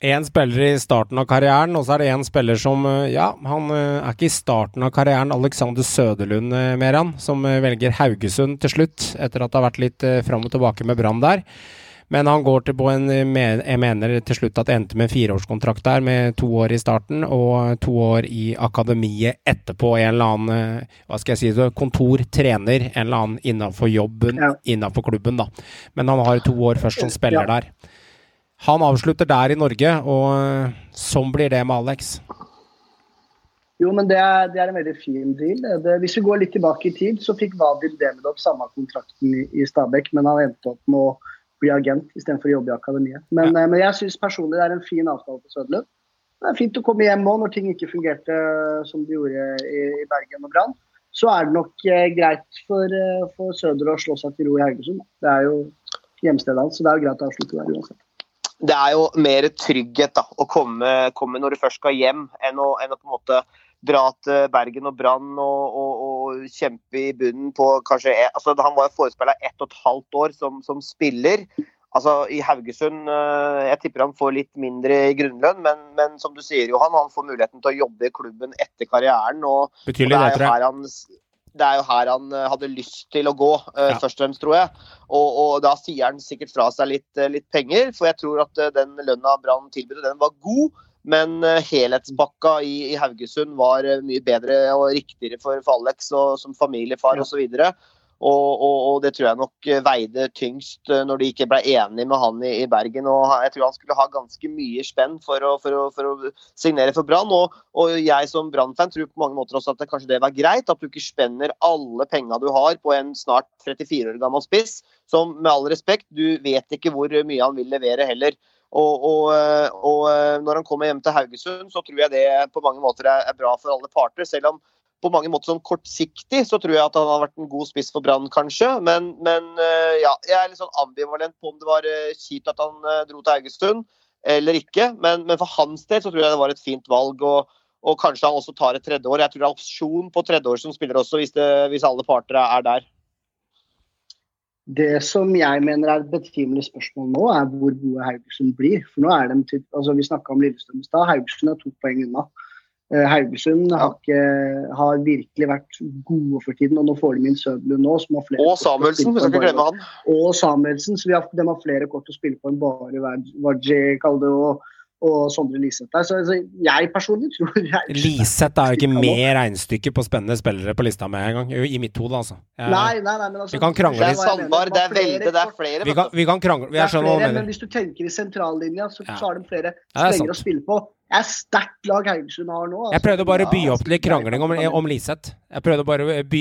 Én spiller i starten av karrieren, og så er det én spiller som eh, Ja, han eh, er ikke i starten av karrieren. Alexander Søderlund Meran, mer han, som velger Haugesund til slutt, etter at det har vært litt fram og tilbake med Brann der. Men han går til på en Jeg mener til slutt at det endte med en fireårskontrakt der, med to år i starten og to år i akademiet etterpå. En eller annen hva skal jeg si, kontortrener, en eller annen innafor jobben, ja. innafor klubben, da. Men han har to år først som spiller ja. der. Han avslutter der i Norge, og eh, sånn blir det med Alex. Jo, men det er, det er en veldig fin deal. Det, hvis vi går litt tilbake i tid, så fikk Vadil Demidov samme kontrakten i, i Stabæk, men han endte opp med å bli agent istedenfor å jobbe i akademiet. Men, ja. Eh, men jeg syns personlig det er en fin avtale på Søderlund. Det er fint å komme hjem òg når ting ikke fungerte som de gjorde i, i Bergen og Brann. Så er det nok eh, greit for, eh, for Søder å slå seg til ro i Haugesund. Det er jo hjemstedet hans, så det er jo greit å avslutte der uansett det er jo mer trygghet da, å komme, komme, når du først skal hjem, enn å, enn å, på en måte dra til Bergen og Brann og, og, og, kjempe i bunnen på kanskje altså Han var forespeila ett og et halvt år som, som, spiller. Altså I Haugesund eh, Jeg tipper han får litt mindre i grunnlønn, men, men som du sier, Johan, han får muligheten til å jobbe i klubben etter karrieren. og, Betydelig, og det er jo her det er jo her han eh, hadde lyst til å gå, uh, ja. først og fremst, tror jeg. Og, og, da sier han sikkert fra seg litt, uh, litt penger, for jeg tror at den lønna Brann tilbød, den var god. Men helhetsbakka i, i, Haugesund var mye bedre og riktigere for, for Alex og som familiefar ja. osv. Og, og, og, det tror jeg nok veide tyngst eh, når de ikke ble enige med han i, i Bergen. og Jeg tror han skulle ha ganske mye spenn for å, for å, for å signere for Brann. Og, og, jeg som Brann-fan tror på mange måter også at det, kanskje det var greit. At du ikke spenner alle penga du har på en snart 34 år gammel spiss, som med all respekt, du vet ikke hvor mye han vil levere heller. Og, og, og, når han kommer hjem til Haugesund, så tror jeg det på mange måter er, er bra for alle parter. Selv om på mange måter sånn kortsiktig så tror jeg at han har vært en god spiss for Brann, kanskje. Men, men, eh, ja, jeg er litt sånn ambivalent på om det var eh, kjipt at han eh, dro til Haugesund eller ikke. Men, men, for hans del så tror jeg det var et fint valg. Og, og kanskje han også tar et tredje år. Jeg tror det er opsjon på tredje år som spiller også, hvis, det, hvis alle parter er der. Det som jeg mener er et betimelig spørsmål nå, er hvor gode Haugesund blir. For nå er de, altså Vi snakka om Lillestrøm i stad. Haugesund er to poeng unna. Eh, Haugesund har, ikke, har, virkelig vært gode for tiden, og nå får de inn Søderlund nå. og Samuelsen, vi skal ikke glemme han. Og Samuelsen, så har, de har flere kort å spille på enn bare Waji, Kalde og, og Sondre Liseth der. Så altså, jeg personlig tror (laughs) Liseth er jo ikke med regnestykket på spennende spillere på lista med engang, i mitt hode, altså. Jeg, nei, nei, nei, men altså, Vi kan krangle litt. Er Sandbar, det er veldig, det er flere. Vi kan, vi kan krangle, hva du mener. Men hvis du tenker i sentrallinja, så, ja. så har de flere strenger å spille på. Det er sterkt lag Haugesund har nå. Jeg prøvde bare å by opp til litt krangling om, om Liseth. Jeg prøvde bare å by,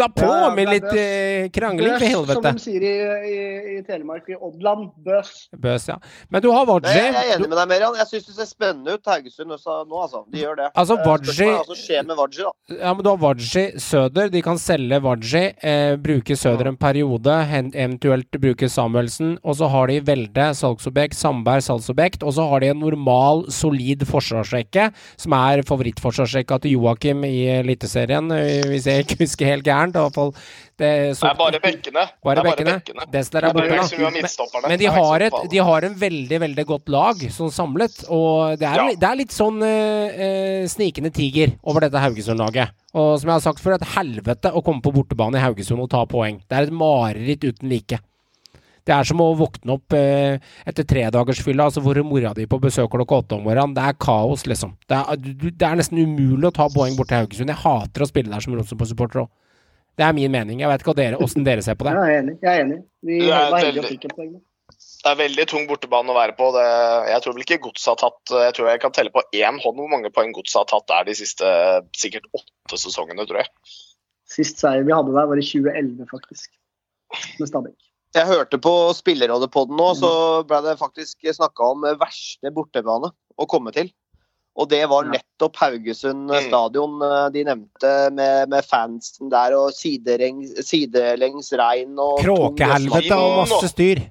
da på Ja, med litt bøs. eh, krangling, for Bøs, som de sier i, i, i Telemark, i Oddland. Bøs. Bøs, ja. Men du har Wadji. Jeg er enig med deg, Merian. Jeg syns det ser spennende ut, Haugesund også nå, altså. De gjør det. Altså, Eh, Wadji- som skjer med Wadji, da. Ja, men du har Wadji Søder. De kan selge Wadji, eh, bruke Søder en periode, eventuelt bruke Samuelsen. Og så har de Velde, salgsobjekt, Sandberg, salgsobjekt. Og så har de en normal, solid forsvarsrekke, som er favorittforsvarsrekka til Joakim i Eliteserien, eh, hvis jeg ikke husker helt gærent. I hvert fall det, Det er bare bekkene. Bare det er bekkene. bekkene. Er borte, da. så midtstopperne. Men de har, et, de har en veldig, veldig godt lag sånn samlet. Og det er, Ja. det er litt sånn eh, snikende tiger over dette Haugesund-laget. Og som jeg har sagt før, et helvete å komme på bortebane i Haugesund og ta poeng. Det er et mareritt uten like. Det er som å våkne opp eh, etter tredagersfylla, altså hvor mora di på besøk klokka åtte om morgenen. Det er kaos, liksom. Det er, du- det er nesten umulig å ta poeng bort til Haugesund. Jeg hater å spille der som Rosenborg-supporter òg. Det er min mening. Jeg vet ikke dere, åssen dere ser på det. Jeg er enig. Jeg er enig. Vi Det er var heldige og fikk et poeng. Det er veldig tung bortebane å være på. Det, jeg tror vel ikke Godset har tatt Jeg tror jeg kan telle på én hånd hvor mange poeng Godset har tatt der de siste sikkert åtte sesongene, tror jeg. Sist seier vi hadde der, var i 2011, faktisk. Med Stabæk. Jeg hørte på Spillerrådet-podden nå, så ble det faktisk snakka om verste bortebane å komme til. Og det var nettopp Haugesund Mm. stadion eh, de nevnte, med, med fansen der og sidelengs, sidelengs regn og Kråkehelvete og masse styr.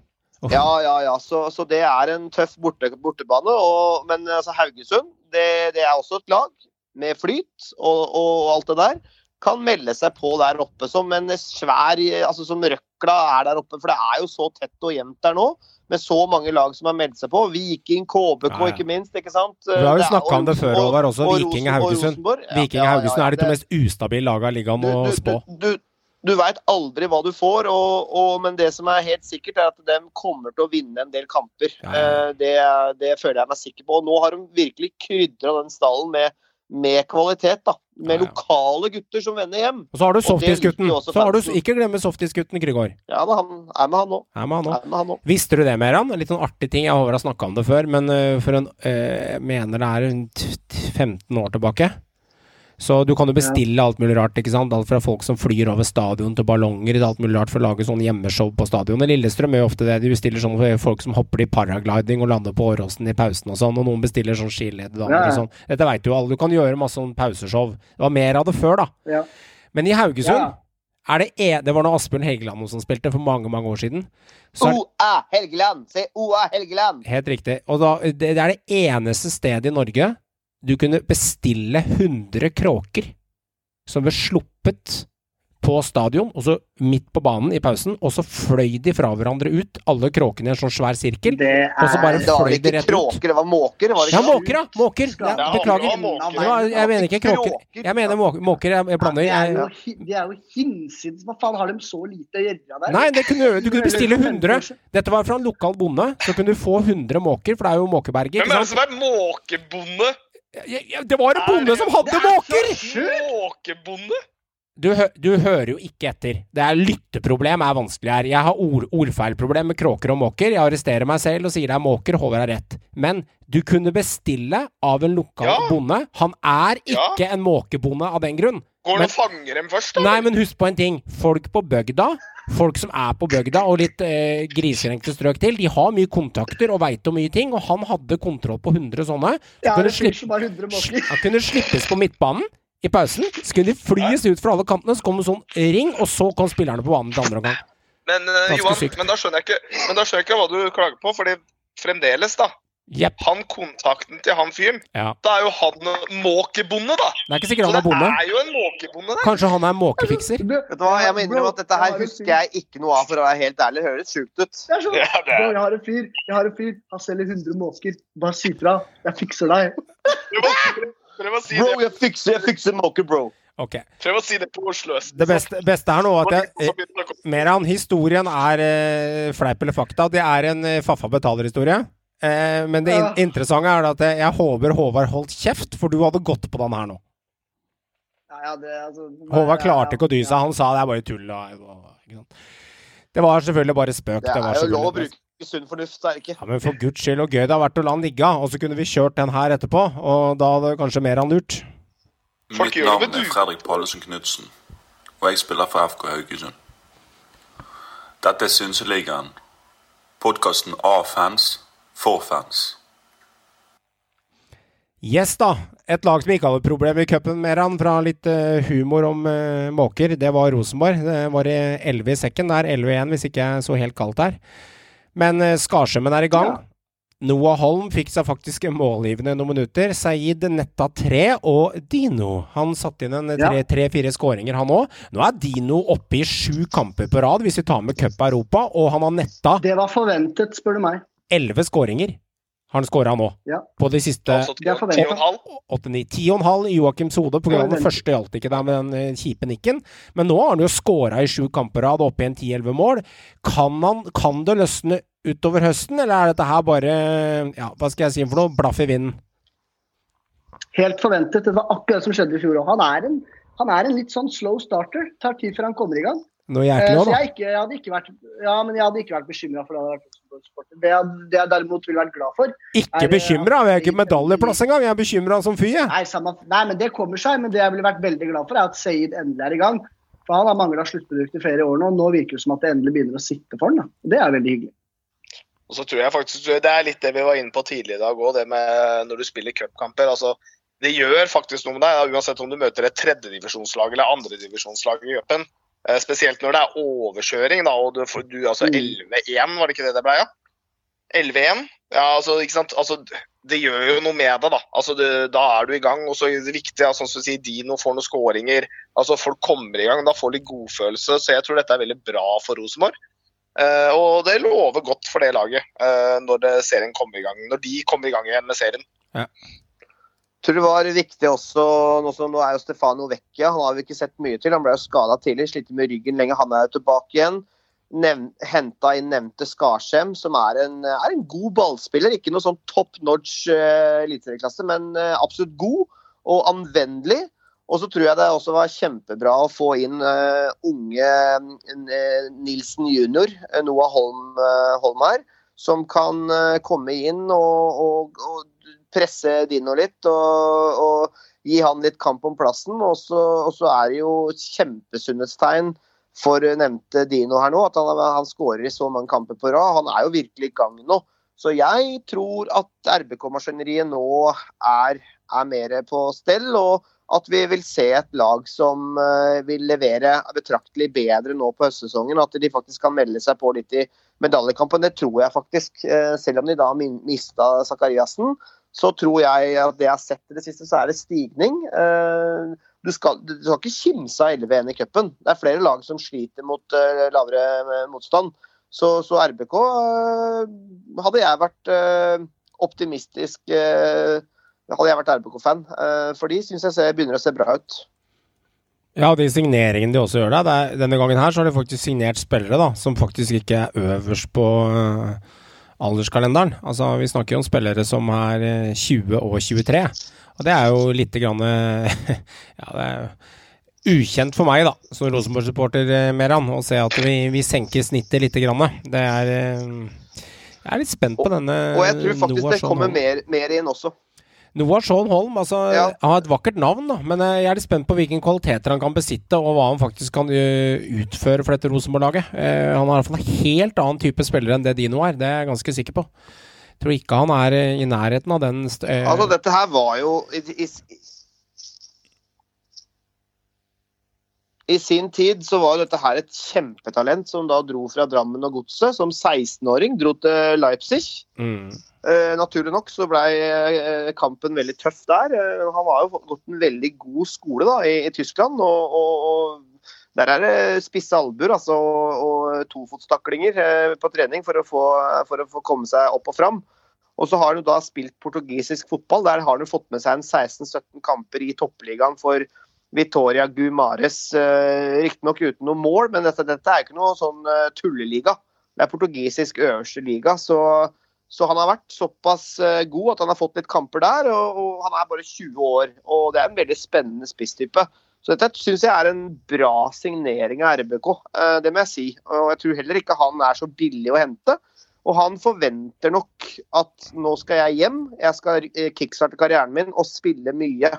Oh. Ja, ja, ja. Så, så det er en tøff borte, bortebane. Og, men altså, Haugesund, det, det er også et lag med flyt og, og alt det der. Kan melde seg på der oppe som en svær Altså som røkla er der oppe. For det er jo så tett og jevnt der nå. Med så mange lag som har meldt seg på. Viking, KBK Ja, ja. ikke minst. ikke sant? Vi har jo snakka om det før, Håvard, også. og Viking og Haugesund. Viking og Haugesund er de to mest ustabile lagene i ligaen å spå. du, du, du veit aldri hva du får, og, og, men det som er helt sikkert, er at de kommer til å vinne en del kamper. Ja, ja. Eh, Det, det føler jeg meg sikker på. Og nå har de virkelig krydra den stallen med, med kvalitet. da. Med lokale gutter som vender hjem. Og så har du softisgutten. Så har du ikke glemme softisgutten Krygård. Ja, da, han er med, han òg. Visste du det, Meran? En litt sånn artig ting. Jeg har snakka om det før, men øh, for en øh, mener det er rundt 15 år tilbake. Så du kan jo bestille alt mulig rart, ikke sant. Alt fra folk som flyr over stadion til ballonger alt mulig rart for å lage sånn hjemmeshow på stadionet. Lillestrøm gjør ofte det. De bestiller sånn for folk som hopper i paragliding og lander på Åråsen i pausen og sånn. Og noen bestiller sånn skilededamer Ja, og sånn. Dette veit jo alle. Du kan gjøre masse sånn pauseshow. Det var mer av det før, da. Ja. Men i Haugesund Ja. er det e Det var når Asbjørn Helgeland som spilte for mange, mange år siden. OA Helgeland! Se OA Helgeland! Helt riktig. Og da, det, det er det eneste stedet i Norge du kunne bestille 100 kråker som ble sluppet på stadion, og så midt på banen i pausen, og så fløy de fra hverandre ut, alle kråkene i en sånn svær sirkel. Det Og så bare er Det var fløy de ikke kråker, ut. det var måker? Var det Ja, måker, ja! Måker. Ja, beklager. var, jeg mener ikke kråker. Jeg mener måker. Jeg, jeg blander. de er, Jeg, de er jo hinsides. Hva faen har de så lite å gjøre der? nei, det kunne, du kunne bestille 100. Dette var fra en lokal bonde. Så kunne du få 100 måker, for det er jo måkeberget. Hvem er det som er måkebonde? Ja, jeg, Det var en bonde som hadde måker! Måkebonde? Du, hø du hører jo ikke etter. Det er Lytteproblem er vanskelig her. Jeg har ord ordfeilproblem med kråker og måker. Jeg arresterer meg selv og sier det er måker. Håvard har rett. Men du kunne bestille av en lokal Ja. bonde. Han er Ja. ikke en måkebonde av den grunn. Går Men- du og fanger dem først, da? Nei, men husk på en ting. Folk på bygda, folk som er på bygda og litt eh, griserengte strøk til, de har mye kontakter og veit om mye ting, og han hadde kontroll på 100 sånne. Så Ja, kunne slippe- fyr som har 100 han kunne slippes på midtbanen i pausen. Så kunne de flys ut fra alle kantene, så kom det sånn ring, og så kom spillerne på banen til andre omgang. Men, uh, Johan, men da skjønner jeg ikke Men da skjønner jeg ikke hva du klager på, fordi fremdeles, da Jepp. Han kontakten til han fyren, Ja. da er jo han måkebonde, da! Det er ikke sikkert han er det bonde. er jo en måkebonde, det! Kanskje han er måkefikser. Vet du hva, Jeg må innrømme at dette her husker jeg ikke noe av, for å være helt ærlig. Det høres sjukt ut. Det er sånn, Ja, det er- jeg har en fyr, jeg har en fyr, han selger 100 måker. Bare si fra, jeg fikser deg. Prøv å, si Bro, jeg fikser, jeg fikser måker, bro. Ok. prøv å si det på Oslo øst. Det beste, beste er nå at jeg eh, Meran, historien er eh, fleip eller fakta. Det er en eh, Faffa betaler-historie. Eh, men det in Ja. interessante er at jeg håper Håvard holdt kjeft, for du hadde gått på den her nå. Ja, ja, det, altså, Håvard klarte ikke å dy seg. Han sa det er bare tull. Og? Det var selvfølgelig bare spøk. Det var er jo lov å bruke sunn fornuft, er det ikke. Ja, Men for guds skyld og gøy det har vært å la han ligge, og så kunne vi kjørt den her etterpå. Og da hadde kanskje mer han lurt. Folk Mitt navn er. Fredrik Pallesen Knutsen, og jeg spiller for FK Haugesund. Dette er Synseligaen. Podkasten av fans, for fans. Yes, da. Et lag som ikke hadde problem i cupen mer enn fra litt uh, humor om uh, måker, det var Rosenborg. Det var i 11 i sekken. Det er 11 igjen, hvis ikke jeg så helt kaldt her. Men uh, Skarsømmen er i gang. Noah Holm fikk seg faktisk målgivende noen minutter. Saeed netta tre, og Dino Han satte inn en tre-fire skåringer, han òg. Nå er Dino oppe i sju kamper på rad, hvis vi tar med Cup Europa, og han har netta Det var forventet, spør du meg. Elleve skåringer. Har han skåra nå. Ja. På de siste er forventet. 10,5. 8-9. 10,5 i Joakims hode. På grunn av den første gjaldt ikke der med den eh, kjipe nikken. Men nå har han jo skåra i sju kamper rad, oppe i en 10-11 mål. Kan, han, kan det løsne utover høsten, eller er dette her bare ja, hva skal jeg si for noe, blaff i vinden? Helt forventet. Det var akkurat som skjedde i fjor òg. Han, er en- han er en litt sånn slow starter. Tar tid før han kommer i gang. Noe Eh, jæklig òg, da. jeg, ikke, jeg hadde ikke vært Ja, men jeg hadde ikke vært bekymra for det. hadde vært Rosenborg-supporter. Det, det jeg derimot ville vært glad for Ikke er- bekymra, vi er ikke medaljeplass engang. Jeg er bekymra som fy, jeg. Nei, samme, nei, men det kommer seg. Men det jeg ville vært veldig glad for, er at Seid endelig er i gang. For han har mangla sluttprodukt i flere år nå. Nå virker det som at det endelig begynner å sitte for han. Da. Det er veldig hyggelig. Og så tror jeg faktisk Det er litt det vi var inne på tidligere i dag òg, det med når du spiller cupkamper. Altså, det gjør faktisk noe med deg, uansett om du møter et tredjedivisjonslag eller andredivisjonslag i cupen. Eh, spesielt når det er overkjøring, da, og du, du altså Mm. 11-1, var det ikke det det ble? Ja? 11-1? Ja, altså, ikke sant? Altså, det gjør jo noe med deg, da. Altså, det, da er du i gang. Og så er det viktig, altså, som du sier, Dino får noen skåringer. Altså, folk kommer i gang, da får de godfølelse. Så jeg tror dette er veldig bra for Rosenborg. Eh, og det lover godt for det laget eh, når det serien kommer i gang, når de kommer i gang igjen med serien. Tror det var viktig også Nå, som, nå er jo Stefano Vecchia, han har vi ikke sett mye til. Han ble jo skada tidlig, slitt med ryggen lenge. Han er jo tilbake igjen. Henta inn nevnte Skarsheim, som er en, er en god ballspiller. Ikke noe sånn top notch uh, eliteserieklasse, men uh, absolutt god og anvendelig. Og så tror jeg det også var kjempebra å få inn uh, unge uh, Nilsen jr., Noah Holm, uh, Holm her, som kan komme inn og, og, og presse Dino litt og, og gi han litt kamp om plassen. Og så, og så er det jo et kjempesunnhetstegn for nevnte Dino her nå, at han, han skårer i så mange kamper på rad. Han er jo virkelig i gang nå. Så jeg tror at RBK-maskineriet nå er, er mer på stell, og at vi vil se et lag som eh, vil levere betraktelig bedre nå på høstsesongen. At de faktisk kan melde seg på litt i medaljekampen. Det tror jeg faktisk. Eh, selv om de da mista Zakariassen, så tror jeg at det jeg har sett i det siste, så er det stigning. Eh, Du skal, du skal ikke kimse av 11-1 i cupen. Det er flere lag som sliter mot eh, lavere eh, motstand. Så, så RBK hadde jeg vært optimistisk Hadde jeg vært RBK-fan. for de syns jeg ser, begynner å se bra ut. Ja, de signeringene de også gjør der. Er, denne gangen her så har de faktisk signert spillere da, som faktisk ikke er øverst på øh, alderskalenderen. Altså, vi snakker jo om spillere som er øh, 20 og 23. Og det er jo lite grann (laughs) Ja, det er ukjent for meg, da, som Rosenborg-supporter, øh, Meran, å se at vi, vi senker snittet lite grann. Det er øh, Jeg er litt spent på denne Og jeg tror faktisk det kommer mer, mer inn også. Noah Shaun Holm altså, Ja. han har et vakkert navn, da, men eh, jeg er litt spent på hvilke kvaliteter han kan besitte, og hva han faktisk kan eh, utføre for dette Rosenborg-laget. Eh, han har i hvert fall en helt annen type spiller enn det Dino er, det er jeg ganske sikker på. Jeg tror ikke han er i nærheten av den eh, Altså, dette her var jo i, i, I sin tid så var dette her et kjempetalent som da dro fra Drammen og Godset. Som 16-åring dro til Leipzig. mm. Uh, naturlig nok så ble uh, kampen veldig tøff der. Uh, han har jo gått en veldig god skole da, i, i Tyskland. Og, og, og der er det spisse albuer altså, og, og tofotstaklinger på trening for å, få, for å få komme seg opp og fram. Og så har han jo da spilt portugisisk fotball. Der har han jo fått med seg en 16-17 kamper i toppligaen for Vitoria Gumares. Eh, Riktignok uten noe mål, men dette, dette er ikke noe sånn eh, tulleliga. Det er portugisisk øverste liga. så så han har vært såpass eh, god at han har fått litt kamper der, og, og han er bare 20 år. Og det er en veldig spennende spisstype. Så dette syns jeg er en bra signering av RBK, det må jeg si. Og jeg tror heller ikke han er så billig å hente. Og han forventer nok at nå skal jeg hjem, jeg skal kickstarte karrieren min og spille mye.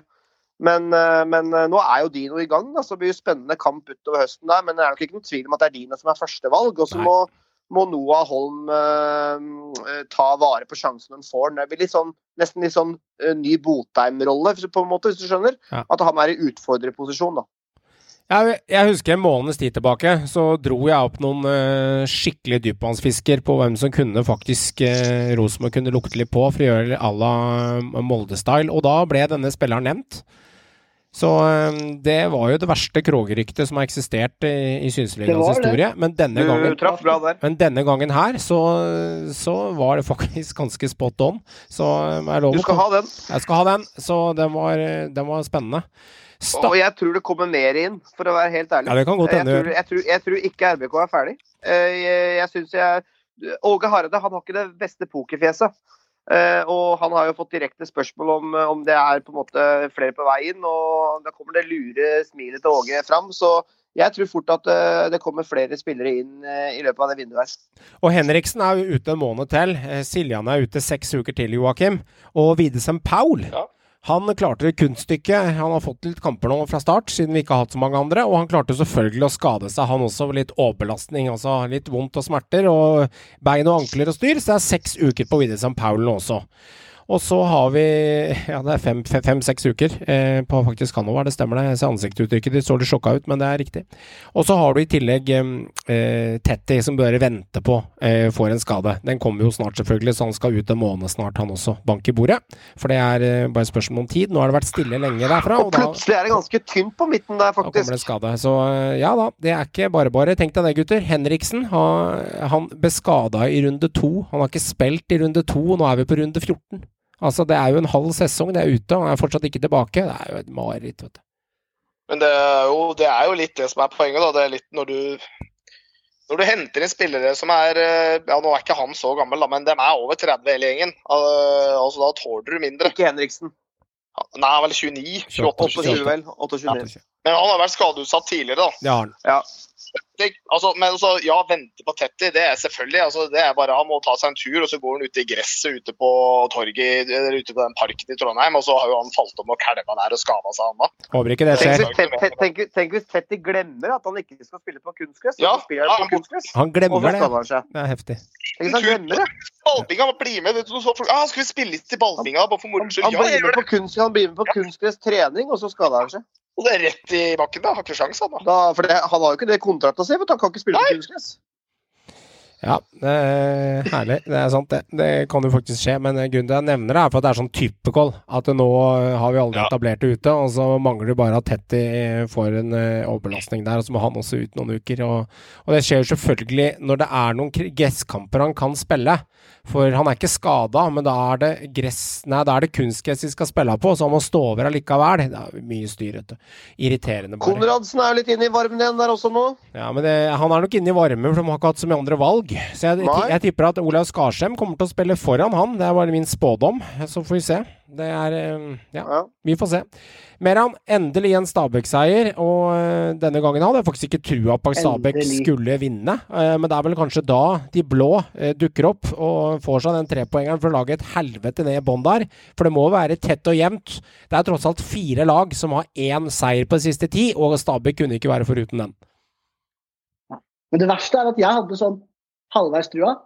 Men, eh, men eh, nå er jo Dino i gang, da, så det blir jo spennende kamp utover høsten der. Men det er nok ikke noen tvil om at det er Dino som er førstevalg. Og så må, må Noah Holm eh, ta vare på sjansen hun får. Det blir litt sånn, nesten litt sånn eh, ny Botheim-rolle, på en måte, hvis du skjønner. Ja. At han er i utfordrerposisjon, da. Jeg, jeg husker en måneds tid tilbake, så dro jeg opp noen uh, skikkelig dypvannsfisker på hvem som kunne faktisk uh, Rosenborg kunne lukte litt på, for å gjøre à la Molde-style. Og da ble denne spilleren nevnt. Så eh, det var jo det verste Krogeryktet som har eksistert i, i Synseligaens historie. Men denne gangen men denne gangen her, så, så var det faktisk ganske spot on. Så eh, jeg lover Du skal ha den. Jeg skal ha den. Så den var, den var spennende. Sta Og jeg tror det kommer mer inn, for å være helt ærlig. ja, det kan godt jeg, hende. tror, jeg, tror, jeg tror ikke RBK er ferdig. Eh, Jeg, jeg syns jeg Åge Hareide han har ikke det beste pokerfjeset. Eh, og han har jo fått direkte spørsmål om, om det er på en måte flere på vei inn. Og da kommer det lure smilet til Åge fram. Så jeg tror fort at eh, det kommer flere spillere inn eh, i løpet av det vinduet her. Og Henriksen er jo ute en måned til. Eh, Siljan er ute seks uker til, Joakim. Og Widesem Paul Ja. Han klarte kunststykket. Han har fått litt kamper nå fra start, siden vi ikke har hatt så mange andre. Og han klarte selvfølgelig å skade seg, han også. Litt overbelastning, altså litt vondt og smerter. Og bein og ankler og styr. Så det er seks uker på Widesem Paul nå også. Og så har vi Ja, det er fem-seks fem, uker eh, på faktisk Hannover, det stemmer det. Jeg ser ansiktsuttrykket ditt så litt sjokka ut, men det er riktig. Og så har du i tillegg eh, Tetty, som bare venter på eh, får en skade. Den kommer jo snart, selvfølgelig, så han skal ut en måned snart, han også. Bank i bordet. For det er eh, bare spørsmål om tid. Nå har det vært stille lenge derfra, Og og da, plutselig er det ganske tynt på midten der, faktisk. da kommer det skade. Så eh, ja da, det er ikke bare bare. Tenk deg det, gutter. Henriksen har, han ble skada i runde to. Han har ikke spilt i runde to, og nå er vi på runde 14. Altså, det er jo en halv sesong, det er ute, og han er fortsatt ikke tilbake. Det er jo et mareritt, vet du. Men det er, jo, det er jo litt det som er poenget. da. Det er litt når du når du henter inn spillere som er eh, ja Nå er ikke han så gammel, da, men de er over 30 hele gjengen. Altså Da tåler du mindre. Ikke Henriksen. Nei, han er vel 29? 28? 28, vel. 28. Men han har vært skadeutsatt tidligere, da. Det har han. Det, altså, men altså, ja, vente på Tetti, det er selvfølgelig altså, det er bare Han må ta seg en tur, og så går han ute i gresset ute på torget eller ute på den parken i Trondheim, og så har jo han falt om og kalva der og skada seg, han da. Håper ikke det skjer. tenk, tenk hvis Tetti glemmer at han ikke skal spille på kunstgress. Ja, han ja, på kunstgress. Han glemmer det. han seg. Det er heftig. Han glemmer det. Ballbinga, bli med! Vet du, så, ah, skal vi spille litt til ballbinga bare for moro Han, skyld? han, han blir med på kunstgress trening, og så skader han seg. Og det er rett i bakken, da. Har ikke sjans, han da. Da, for det, han har jo ikke det kontrakta si, For. Han kan ikke spille på kunstgress. Ja, det er herlig. Det er sant, det. Det kan jo faktisk skje. Men grunnen til jeg nevner det, er for at det er sånn typekoll At nå har vi aldri Ja. etablert det ute, og så mangler det bare at Tetty får en eh, overbelastning der, og så må han også ut noen uker. Og, og det skjer jo selvfølgelig når det er noen gresskamper han kan spille. For han er ikke skada, men da er det gress Nei, da er det kunstgress de skal spille på, så han må stå over allikevel. Det er mye styr, vet du. Irriterende bare. Konradsen er litt inne i varmen igjen der også nå. Ja, men det, Han er nok inne i varmen, for de har ikke hatt så mye andre valg. Så jeg, jeg tipper at Olav Skarsheim kommer til å spille foran han. Det er bare min spådom. Så får vi se. Det er eh, Ja, Ja. vi får se. Meran, endelig en Stabæk-seier. Og eh, denne gangen hadde jeg faktisk ikke trua på at Stabæk skulle vinne. Eh, Men det er vel kanskje da de blå eh, dukker opp og får seg den trepoengeren for å lage et helvete ned i bånn der. For det må være tett og jevnt. Det er tross alt fire lag som har én seier på de siste ti, og Stabæk kunne ikke være foruten den. Men det verste er at jeg hadde sånn halvveis trua.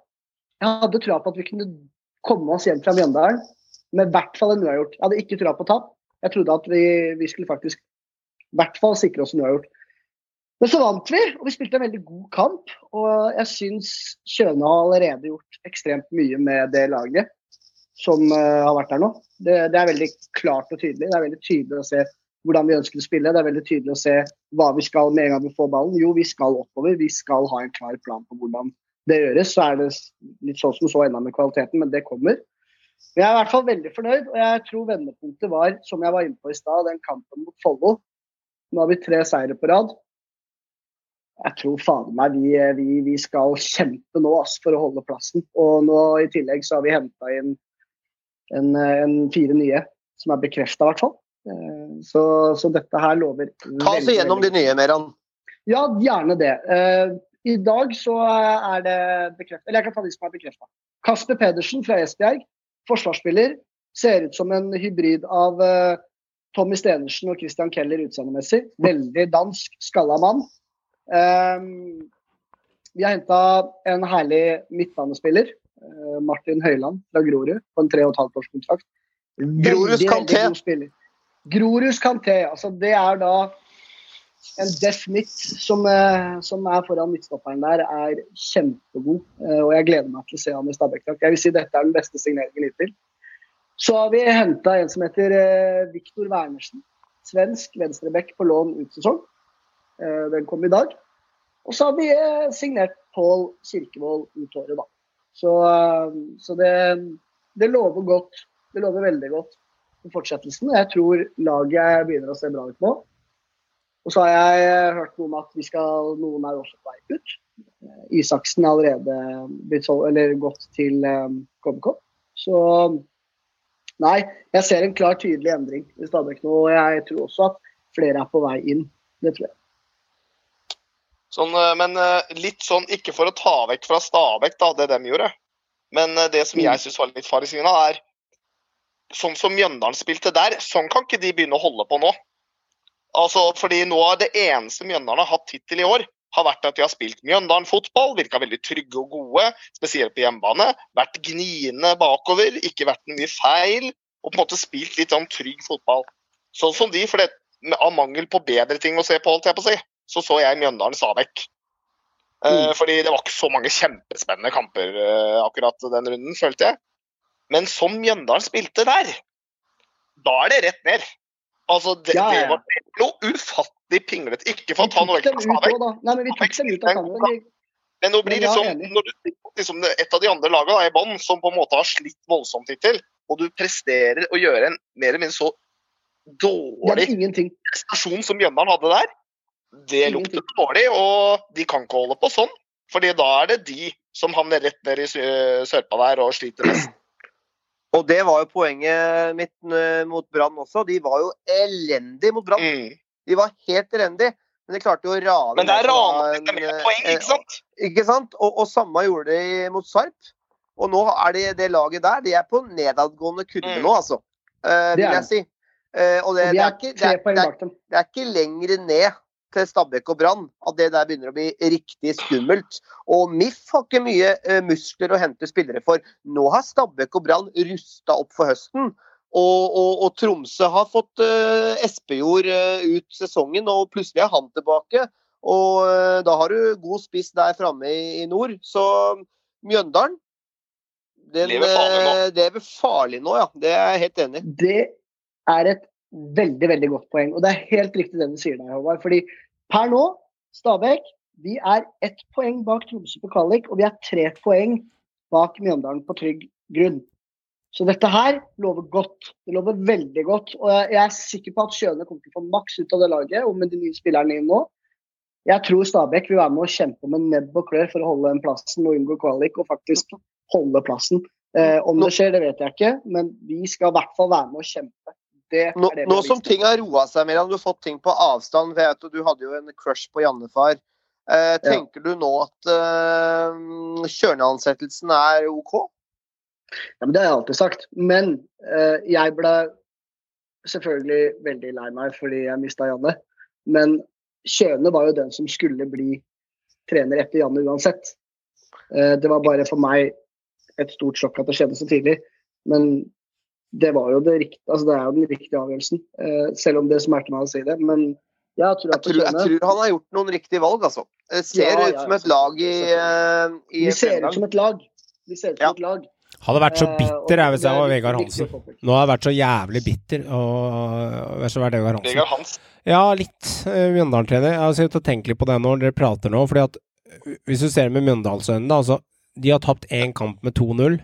Jeg hadde trua på at vi kunne komme oss hjem fra Mjøndalen med i hvert fall en uavgjort. Jeg hadde ikke trua på tap. Jeg trodde at vi, vi skulle faktisk i hvert fall sikre oss en uavgjort. Men så vant vi, og vi spilte en veldig god kamp. Og jeg syns Kjøne har allerede gjort ekstremt mye med det laget som eh, har vært der nå. Det, det er veldig klart og tydelig. Det er veldig tydelig å se hvordan vi ønsker å spille. Det er veldig tydelig å se hva vi skal med en gang vi får ballen. Jo, vi skal oppover. Vi skal ha en klar plan på hvordan det gjøres. Så er det litt sånn som så enda med kvaliteten, men det kommer. Men jeg er i hvert fall veldig fornøyd, og jeg tror vendepunktet var, som jeg var inne på i stad, den kampen mot Follo. Nå har vi tre seire på rad. Jeg tror fader meg vi, vi, vi skal kjempe nå ass, for å holde plassen. Og nå i tillegg så har vi henta inn en, en fire nye, som er bekrefta i hvert fall. Eh, Så, så dette her lover Ta oss igjennom de nye, Meran. Ja, gjerne det. Eh, i dag så er det bekreftet Eller jeg kan ta de som er bekrefta. Kasper Pedersen fra Esbjerg, forsvarsspiller. Ser ut som en hybrid av uh, Tommy Stenersen og Christian Keller utseendemessig. Veldig dansk, skalla mann. Um, vi har henta en herlig midtbanespiller. Uh, Martin Høiland fra Grorud på en tre og et halvt års kontrakt. Grorus Kanté. Groruds Kanté. Altså det er da en Deff Mitt som, eh, som, er foran midtstopperen der, er kjempegod. Eh, og jeg gleder meg til å se han i stabæk Jeg vil si dette er den beste signeringen hittil. Så har vi henta en som heter eh, Viktor Wernersen. Svensk venstreback på lån ut sesong. Den kom i dag. Og så har vi signert Pål Kirkevold ut året, da. Så, så det, det, lover godt. Det lover veldig godt for fortsettelsen. Jeg tror laget begynner å se bra ut nå. Og så har jeg eh, hørt noe om at vi skal, noen er også på vei ut. Eh, Isaksen har allerede gått til KBK. Så nei, jeg ser en klar, tydelig endring i Stabæk nå. Og jeg tror også at flere er på vei inn. Det tror jeg. Sånn, men litt sånn, ikke for å ta vekk fra Stabæk, da, det de gjorde. Men det som jeg mm. syns var litt faresignal, er sånn som Mjøndalen spilte der, sånn kan ikke de begynne å holde på nå. Altså, fordi noe av Det eneste Mjøndalen har hatt hittil i år, har vært at de har spilt Mjøndalen fotball, virka veldig trygge og gode, spesielt på hjemmebane. Vært gniende bakover, ikke vært mye feil, og på en måte spilt litt sånn trygg fotball. Sånn som de, for det, av mangel på bedre ting å se på, holdt jeg på å si, så så jeg Mjøndalen Stabæk. Eh, mm. Fordi det var ikke så mange kjempespennende kamper uh, akkurat den runden, følte jeg. Men som Mjøndalen spilte der, da er det rett ned. Altså, det, ja, ja. det var noe ufattelig pinglete. Ikke for å ta noe vekk fra deg. Nei, men vi tok dem ut av kampen. Men nå blir liksom, når du liksom, et av de andre lagene i bånn som på en måte har slitt voldsomt hittil, og du presterer å gjøre en mer eller mindre så dårlig prestasjon som Mjøndalen hadde der, det lukter dårlig. Og de kan ikke holde på sånn. fordi da er det de som havner rett ned i sørpa der og sliter mest. Og det var jo poenget mitt eh, mot Brann også. De var jo elendige mot Brann. Mm. De var helt elendige. Men de klarte jo å rane Men det er ranet med poeng, ikke sant? Eh, ikke sant? Og, og samme gjorde de mot Sarp. Og nå er det, det laget der de er på nedadgående kurve mm. nå, altså. Uh, vil jeg si. Uh, og det, og det, er ikke, det, er, det, er, ikke lenger ned til Stabæk og Brann at det der begynner å bli riktig skummelt. Og MIF har ikke mye uh, muskler å hente spillere for. Nå har Stabæk og Brann rusta opp for høsten. Og, og, og Tromsø har fått uh, Espejord uh, ut sesongen, og plutselig er han tilbake. Og da har du god spiss der framme i, i, nord. Så Mjøndalen den, lever farlig nå. lever farlig nå, ja. Det er jeg helt enig i. Det er et veldig veldig godt poeng. Og det er helt riktig det du sier der, Håvard. Fordi per nå, Stabæk, vi er ett poeng bak Tromsø på kvalik, og vi er tre poeng bak Mjøndalen på trygg grunn. Så dette her lover godt. Det lover veldig godt. Og jeg er sikker på at Skjøne kommer til å få maks ut av det laget, og med de nye spillerne inn nå. Jeg tror Stabæk vil være med å kjempe med nebb og klør for å holde den plassen og unngå kvalik, og faktisk holde plassen. Eh, om det skjer, det vet jeg ikke, men vi skal i hvert fall være med å kjempe. Nå, nå som ting har roa seg, mer, du har fått ting på avstand vet Du hadde jo en crush på Jannefar. Eh, tenker ja. du nå at eh, Kjørne-ansettelsen er OK? Ja, men Det har jeg alltid sagt. Men eh, jeg ble selvfølgelig veldig lei meg fordi jeg mista Janne. Men Kjøne var jo den som skulle bli trener etter Janne uansett. Eh, det var bare for meg et stort sjokk at det skjedde så tidlig. Men det var jo det riktige, altså det er jo den riktige avgjørelsen. Eh, selv om det smerter meg å si det. Men jeg tror, jeg tror, jeg tror han har gjort noen riktige valg, altså. Det ser ja, ut som et lag i, uh, i Vi ser ut som et lag. Vi ser ut som et lag. Hadde vært så eh, bitter jeg hvis jeg var Vegard Hansen. Nå har jeg vært så jævlig bitter. Og så vært Vegard Hansen. Vegard Hansen. Ja, litt. Mjøndalen-trener. Jeg har sittet og tenkt litt på det når dere prater nå. fordi at Hvis du ser med Mjøndalsøynene, altså De har tapt én kamp med 2-0.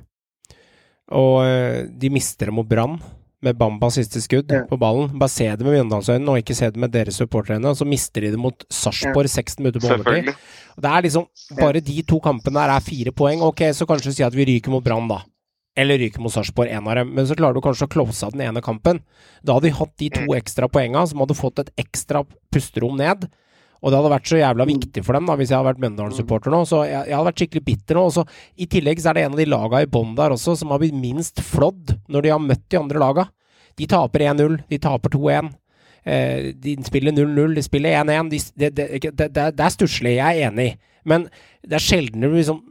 Og eh, de mister det mot Brann, med Bamba siste skudd ja. på ballen. Bare se det med Mjøndalsøynene, og ikke se det med deres supporterøyne. Og så mister de det mot Sarpsborg ja. 16 minutter på overtid. Det er liksom Bare de to kampene der er fire poeng. Ok, så kanskje si at vi ryker mot Brann, da. Eller ryker mot Sarpsborg, en av dem. Men så klarer du kanskje å close av den ene kampen. Da hadde vi hatt de to ekstra poenga, som hadde fått et ekstra pusterom ned. Og det hadde vært så jævla viktig for dem da hvis jeg hadde vært Mjøndalen-supporter nå. Så jeg, jeg hadde vært skikkelig bitter nå. Og så I tillegg så er det en av de laga i bånn der også som har blitt minst flådd når de har møtt de andre laga. De taper 1-0, de taper 2-1. Eh, de spiller 0-0, de spiller 1-1. De, det, det, det, det er stusslig, jeg er enig, men det er sjelden liksom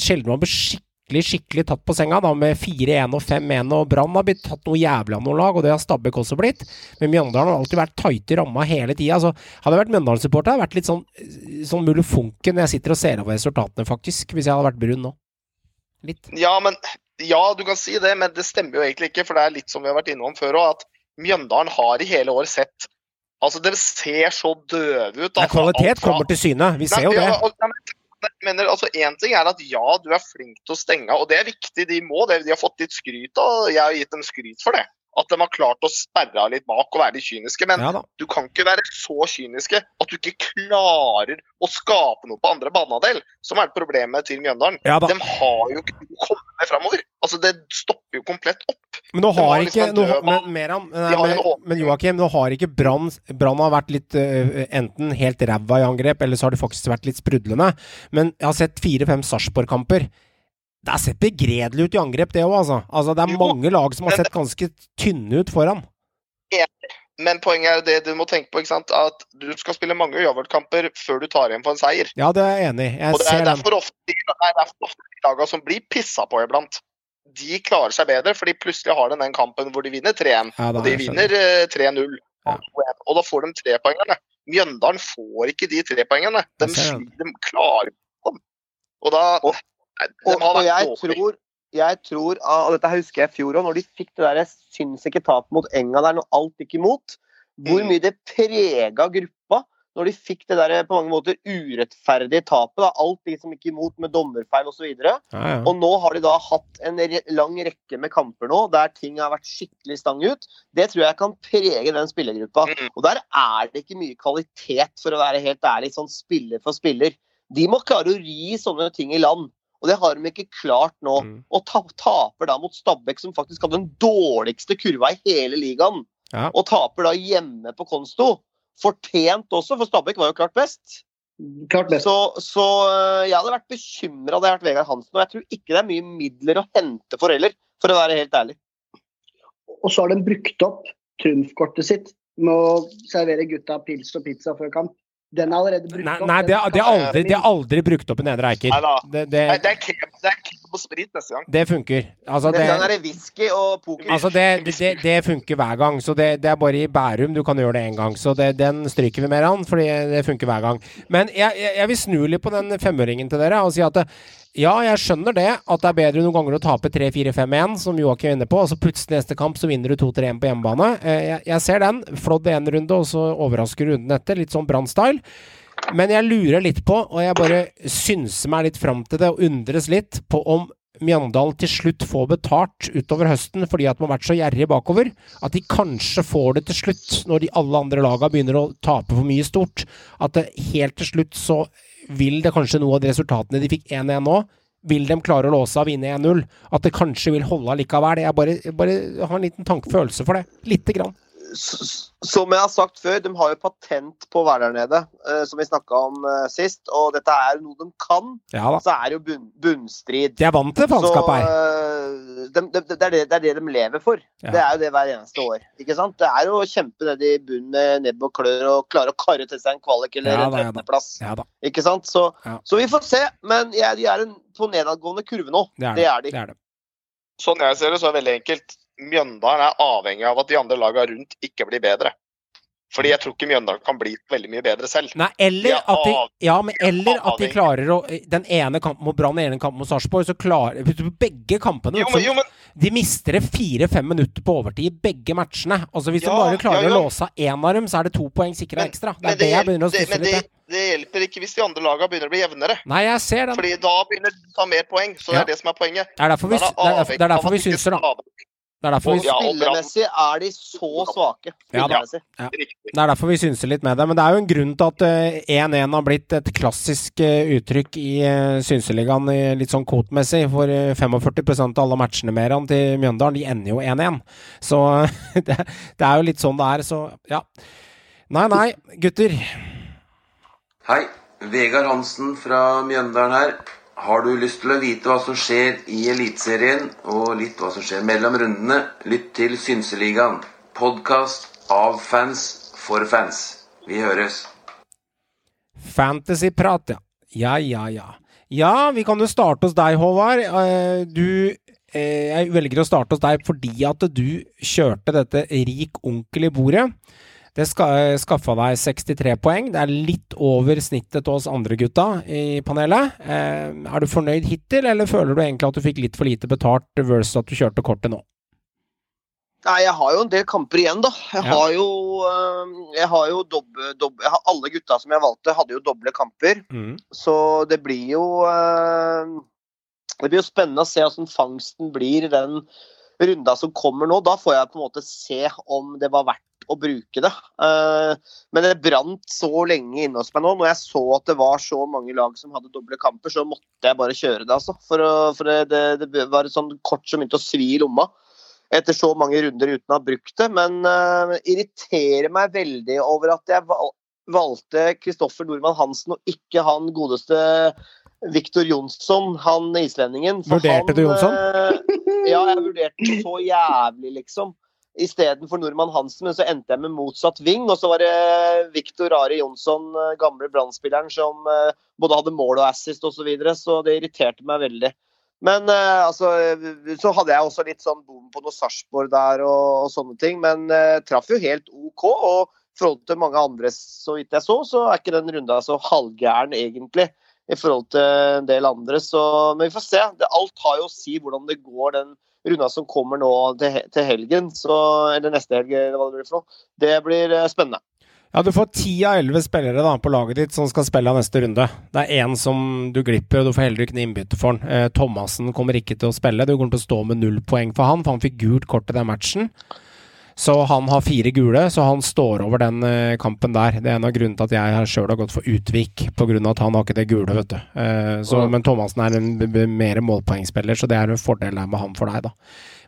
Sjelden man blir skikkelig skikkelig tatt på senga, da, med 4-1 og 5-1, og Brann har blitt tatt noe jævlig av noen lag, og det har Stabæk også blitt. Men Mjøndalen har alltid vært tight i ramma hele tida. Altså, hadde jeg vært Mjøndalen-supporter, hadde jeg vært litt sånn, sånn mulefunken når jeg sitter og ser over resultatene, faktisk, hvis jeg hadde vært brun nå. Litt. Ja, men ja, du kan si det, men det stemmer jo egentlig ikke. For det er litt som vi har vært innom før òg, at Mjøndalen har i hele år sett Altså, dere ser så døve ut. Altså, kvalitet fra- kommer til syne, vi ser jo det. ja, jeg mener, altså, en ting er at ja, du er flink til å stenge, og det er viktig. De må det. De har fått litt skryt, og jeg har gitt dem skryt for det. At de har klart å sperre av litt bak og være litt kyniske. Men Ja du kan ikke være så kyniske at du ikke klarer å skape noe på andre banedel, som er problemet til Mjøndalen. Ja. De har jo ikke noe å komme med framover. Altså, det stopper jo komplett opp. Men nå har har ikke liksom nå, men. Meran, har men, men Joakim, nå har ikke Brann har vært litt uh, enten helt ræva i angrep, eller så har de faktisk vært litt sprudlende. Men jeg har sett fire-fem Sarpsborg-kamper. Det har sett begredelig ut i angrep, det òg, altså. altså. Det er Jo, mange lag som har sett ganske tynne ut foran. Men poenget er det du må tenke på, ikke sant? at du skal spille mange uavgjortkamper før du tar igjen på en seier. Ja, det er jeg enig i. Og det er derfor ofte, de- det er derfor ofte de lagene som blir pissa på iblant, de klarer seg bedre, fordi plutselig har de den kampen hvor de vinner 3-1, Ja, og de vinner eh, 3-0. Ja. Og da får de trepoengerne. Mjøndalen får ikke de trepoengene. De, Jeg de klarer ikke dem. Og da Og- Og, og jeg tror, jeg tror og dette husker jeg i fjor òg, når de fikk det der sinnssyke tapet mot Enga der når alt gikk imot, hvor Mm. mye det prega gruppa når de fikk det der på mange måter urettferdige tapet. Da, alt liksom gikk imot med dommerfeil osv. Ja, ja. Og nå har de da hatt en re lang rekke med kamper nå der ting har vært skikkelig stang ut. Det tror jeg kan prege den spillergruppa. Mm. Og der er det ikke mye kvalitet, for å være helt ærlig, sånn spiller for spiller. De må klare å ri sånne ting i land. Og det har de ikke klart nå. Mm. Og ta taper da mot Stabæk, som faktisk hadde den dårligste kurva i hele ligaen. Ja. Og taper da hjemme på Konsto. Fortjent også, for Stabæk var jo klart best. Klart best. Så, så øh, jeg hadde vært bekymra hadde jeg vært Vegard Hansen. Og jeg tror ikke det er mye midler å hente for heller, for å være helt ærlig. Og så har de brukt opp trumfkortet sitt med å servere gutta pils og pizza før kamp. Den er allerede brukt Nei, opp. nei det, har- det, er aldri, det er, aldri brukt opp i Nedre Eiker. Nei da. Det, det, det er er keb og sprit neste gang. det funker. Altså, det, det, er whisky og poker. Altså det, det, det, det funker hver gang. Så det, det er bare i Bærum du kan gjøre det én gang. Så det, den stryker vi mer an, fordi det funker hver gang. Men jeg, jeg, jeg vil snu litt på den femøringen til dere og si at det, ja, jeg skjønner det, at det er bedre noen ganger å tape 3-4-5-1, som Joakim er inne på, og så plutselig neste kamp så vinner du 2-3-1 på hjemmebane. Eh, Jeg, jeg ser den. Flådd én runde, og så overrasker runden etter. Litt sånn Brann-style. Men jeg lurer litt på, og jeg bare synser meg litt fram til det, og undres litt på om Mjøndalen til slutt får betalt utover høsten fordi at de har vært så gjerrige bakover, at de kanskje får det til slutt, når de alle andre lagene begynner å tape for mye stort. At det helt til slutt så vil det kanskje noe av de resultatene de fikk 1-1 nå, vil de klare å låse av vinne 1-0. At det kanskje vil holde allikevel. Jeg bare, jeg bare har en liten tankefølelse for det. Lite grann. Som jeg har sagt før, de har jo patent på å være der nede, eh, som vi snakka om eh, sist. Og dette er noe de kan. Ja. Så er det jo bunn, bunnstrid. De er vant til faenskapet faenskap her. Det, er det, det er det de lever for. Ja. Det er jo det hver eneste år. Ikke sant? Det er jo å kjempe ned i bunnen med nebb og klør og klare å karre til seg en kvalik eller Ja en da, ja 13.-plass. Ja. Ikke sant? Så, Ja. så vi får se. Men ja, de er en, på nedadgående kurve nå. Det er Det det. er de. det, er det. Sånn jeg ser det, så er det veldig enkelt. Mjøndalen er avhengig av at de andre lagene rundt ikke blir bedre. Fordi jeg tror ikke Mjøndalen kan bli veldig mye bedre selv. Nei, eller er at de, ja, men eller at de klarer å Den ene kampen mot Brann, den ene kampen mot Sarpsborg, så klarer Begge kampene Jo, men, jo, men De mister fire-fem minutter på overtid i begge matchene. Altså Hvis de bare klarer ja, ja. å låse av én av dem, så er det to poeng sikra ekstra. Det er det jeg begynner å stusse det, litt med. det hjelper ikke hvis de andre lagene begynner å bli jevnere. Nei, jeg ser den. Fordi da begynner de å ta mer poeng. Så det er det som er poenget. Det er derfor vi, det er derfor, det er derfor vi syns det, da. Det er derfor vi, Ja, spillemessig er de så svake. Ja da. Spillemessig. Det er derfor vi synser litt med det. Men det er jo en grunn til at eh, 1-1 har blitt et klassisk eh, uttrykk i uh, Synseligaen litt sånn kvotemessig. For eh, 45% av alle matchene mer enn til Mjøndalen, de ender jo 1-1. Så (laughs) det, det er jo litt sånn det er. Så ja. Nei, nei, gutter. Hei, Vegard Hansen fra Mjøndalen her. Har du lyst til å vite hva som skjer i Eliteserien, og litt hva som skjer mellom rundene, lytt til Synseligaen. Podkast av fans for fans. Vi høres. Fantasyprat, ja. Ja, ja, ja. Ja, vi kan jo starte hos deg, Håvard. Eh, Du eh, Jeg velger å starte hos deg fordi at du kjørte dette rik onkel i bordet. Det ska, skaffa deg 63 poeng. Det er litt over snittet til oss andre gutta i panelet. Eh, er du fornøyd hittil, eller føler du egentlig at du fikk litt for lite betalt versus at du kjørte kortet nå? Nei, jeg har jo en del kamper igjen, da. Jeg har jo, øh, jeg har jo dobbe, dobbe, jeg har Alle gutta som jeg valgte, hadde jo doble kamper. Så det blir jo Det blir jo spennende å se hvordan fangsten blir i den runda som kommer nå. Da får jeg på en måte se om det var verdt å bruke det. Eh, Men det brant så lenge inne hos meg nå. Når jeg så at det var så mange lag som hadde doble kamper, så måtte jeg bare kjøre det, altså. For, for det, det, det var et sånn kort som begynte å svi i lomma etter så mange runder uten å ha brukt det. Men uh, irriterer meg veldig over at jeg val valgte Kristoffer Nordmann Hansen og ikke han godeste Viktor Jonsson, han islendingen. For Vurderte du Jonsson? Uh, ja, jeg vurderte så jævlig, liksom. Istedenfor Nordmann Hansen, men så endte jeg med motsatt ving. Og så var det Viktor Ari Jonsson, eh, gamle Brann-spilleren, som eh, både hadde mål og assist osv. Så, videre, så det irriterte meg veldig. Men eh, altså, så hadde jeg også litt sånn bom på noe Sarpsborg der og, og sånne ting. Men eh, traff jo helt OK. Og i forhold til mange andre, så vidt jeg så, så er ikke den runda så halvgæren egentlig. I forhold til en del andre. Så, men vi får se. Det, alt har jo å si hvordan det går den runda som kommer nå til, helgen. Så, eller neste helg, eller hva det blir for noe. Det blir eh, spennende. Ja, du får ti av elleve spillere da, på laget ditt som skal spille neste runde. Det er én som du glipper, og du får heller ikke noe innbytte for han. Eh, Thomassen kommer ikke til å spille. Du kommer til å stå med null poeng for han, for han fikk gult kort i den matchen. Så han har fire gule, så han står over den eh, kampen der. Det er en av grunnene til at jeg sjøl har gått for Utvik, av at han har ikke det gule, vet du. Eh, så, Men Thomassen er en mer målpoengspiller, så det er en fordel der med han for deg, da.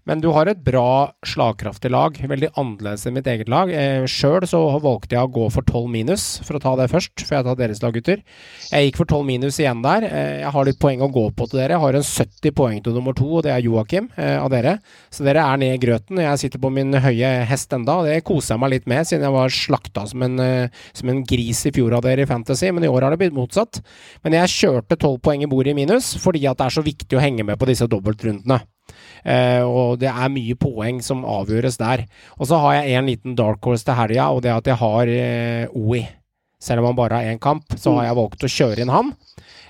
Men du har et bra, slagkraftig lag. Veldig annerledes enn mitt eget lag. Eh, Sjøl så valgte jeg å gå for 12 minus, for å ta det først, for jeg tar deres lag, gutter. Jeg gikk for 12 minus igjen der. Eh, Jeg har litt poeng å gå på til dere. Jeg har en 70 poeng til nummer to, og det er Joakim eh, av dere. Så dere er ned i grøten. Jeg sitter på min høye hest enda, og det koser jeg meg litt med, siden jeg var slakta som en, eh, som en gris i fjor av dere i Fantasy, men i år har det blitt motsatt. Men jeg kjørte 12 poeng i bordet i minus, fordi at det er så viktig å henge med på disse dobbeltrundene. Eh, og det er mye poeng som avgjøres der. Og så har jeg en liten dark horse til helga, og det er at jeg har eh, OI. Selv om han bare har én kamp, så har jeg valgt å kjøre inn han.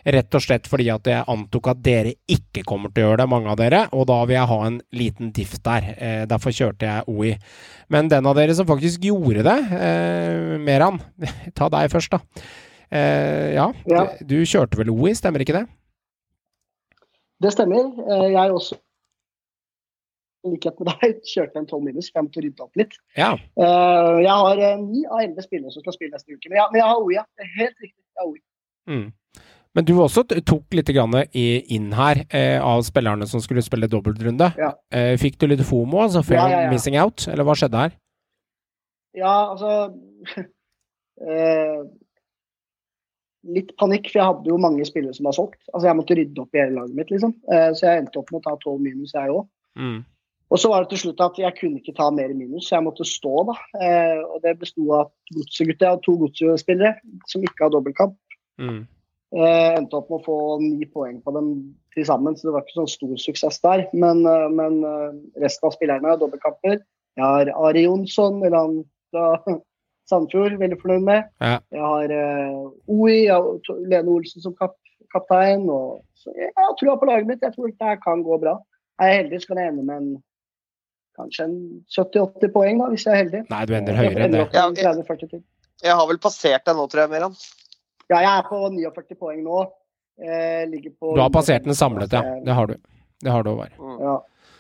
Rett og slett fordi at jeg antok at dere ikke kommer til å gjøre det, mange av dere. Og da vil jeg ha en liten diff der. Eh, derfor kjørte jeg OI. Men den av dere som faktisk gjorde det, eh, Meran, (laughs) ta deg først, da. Eh, ja, Ja. Du, kjørte vel OI, stemmer ikke det? Det stemmer. Eh, Jeg også, i likhet med deg, (laughs) kjørte en 12 minus, for jeg måtte rydde opp litt. Ja. Uh, Jeg har eh, ni av elleve spillere som skal spille neste uke. Men jeg, men jeg har OI, ja. Det er helt riktig. Jeg har. Mm. Men du også tok litt inn her eh, av spillerne som skulle spille dobbeltrunde. Ja. Eh, fikk du litt FOMO, altså fair Ja, ja, missing out, eller hva skjedde her? Ja, altså (laughs) eh, Litt panikk, for jeg hadde jo mange spillere som var solgt. Altså Jeg måtte rydde opp i hele laget mitt, liksom. Eh, så jeg endte opp med å ta 12 minus, jeg òg. Mm. Og så var det til slutt at jeg kunne ikke ta mer minus, så jeg måtte stå, da. Eh, og det besto av Godset-gutta. Jeg hadde to Godset-spillere som ikke har dobbeltkamp. Mm. Eh, endte opp med å få ni poeng på dem til sammen, så det var ikke sånn stor suksess der. Men, eh, men eh, resten av spillerne har dobbeltkamper. Jeg har Ari Jonsson, eller han fra (laughs) Sandefjord, veldig fornøyd med. Ja. Jeg har eh, OI, jeg har Lene Olsen som kap kaptein. Og, så jeg har trua på laget mitt. Jeg tror det her kan gå bra. Er jeg heldig, så kan jeg ende med en kanskje en 70-80 poeng, da, hvis jeg er heldig. Nei, du ender høyere enn det. opp med 30-40 til. Jeg har vel passert deg nå, tror jeg, Meran. Ja, jeg er på 49 poeng nå. Eh, ligger på Du har passert den samlet, ja. Det har du. Det har du, Håvard. Ja.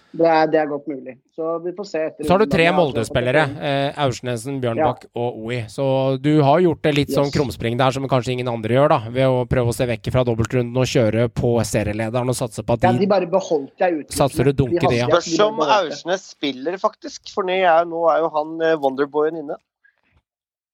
Det er, det er godt mulig. Så vi får se etter Så har du tre Molde-spillere. Eh, Aursnesen, Bjørnbakk og OI. Så du har gjort det litt sånn Yes. krumspring der som kanskje ingen andre gjør, da. Ved å prøve å se vekk fra dobbeltrunden og kjøre på serielederen og satse på at de Ja, de de bare beholdt jeg ut. Satser du dunk i hadde det, ja. Spørs om. Aursnes spiller, faktisk. For nå er, nå er jo han eh, Wonderboyen inne.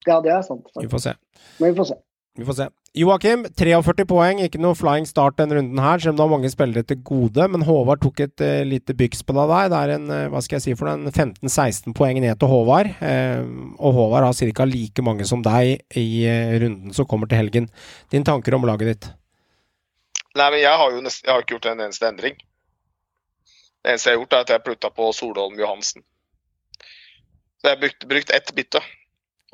Ja, det er sant. Vi får se. Men vi får se. Vi får se. Joakim, 43 poeng. Ikke noe flying start denne runden her, selv om det har mange spillere til gode. Men Håvard tok et uh, lite byks på deg der. Det er en uh, hva skal jeg si for en 15-16 poeng ned til Håvard. Uh, og Håvard har ca. like mange som deg i runden som kommer til helgen. Dine tanker om laget ditt? Nei, men Jeg har jo nest, jeg har ikke gjort en eneste endring. Det eneste jeg har gjort, er at jeg plutta på Solholm Johansen. Så jeg har brukt, brukt ett bytte.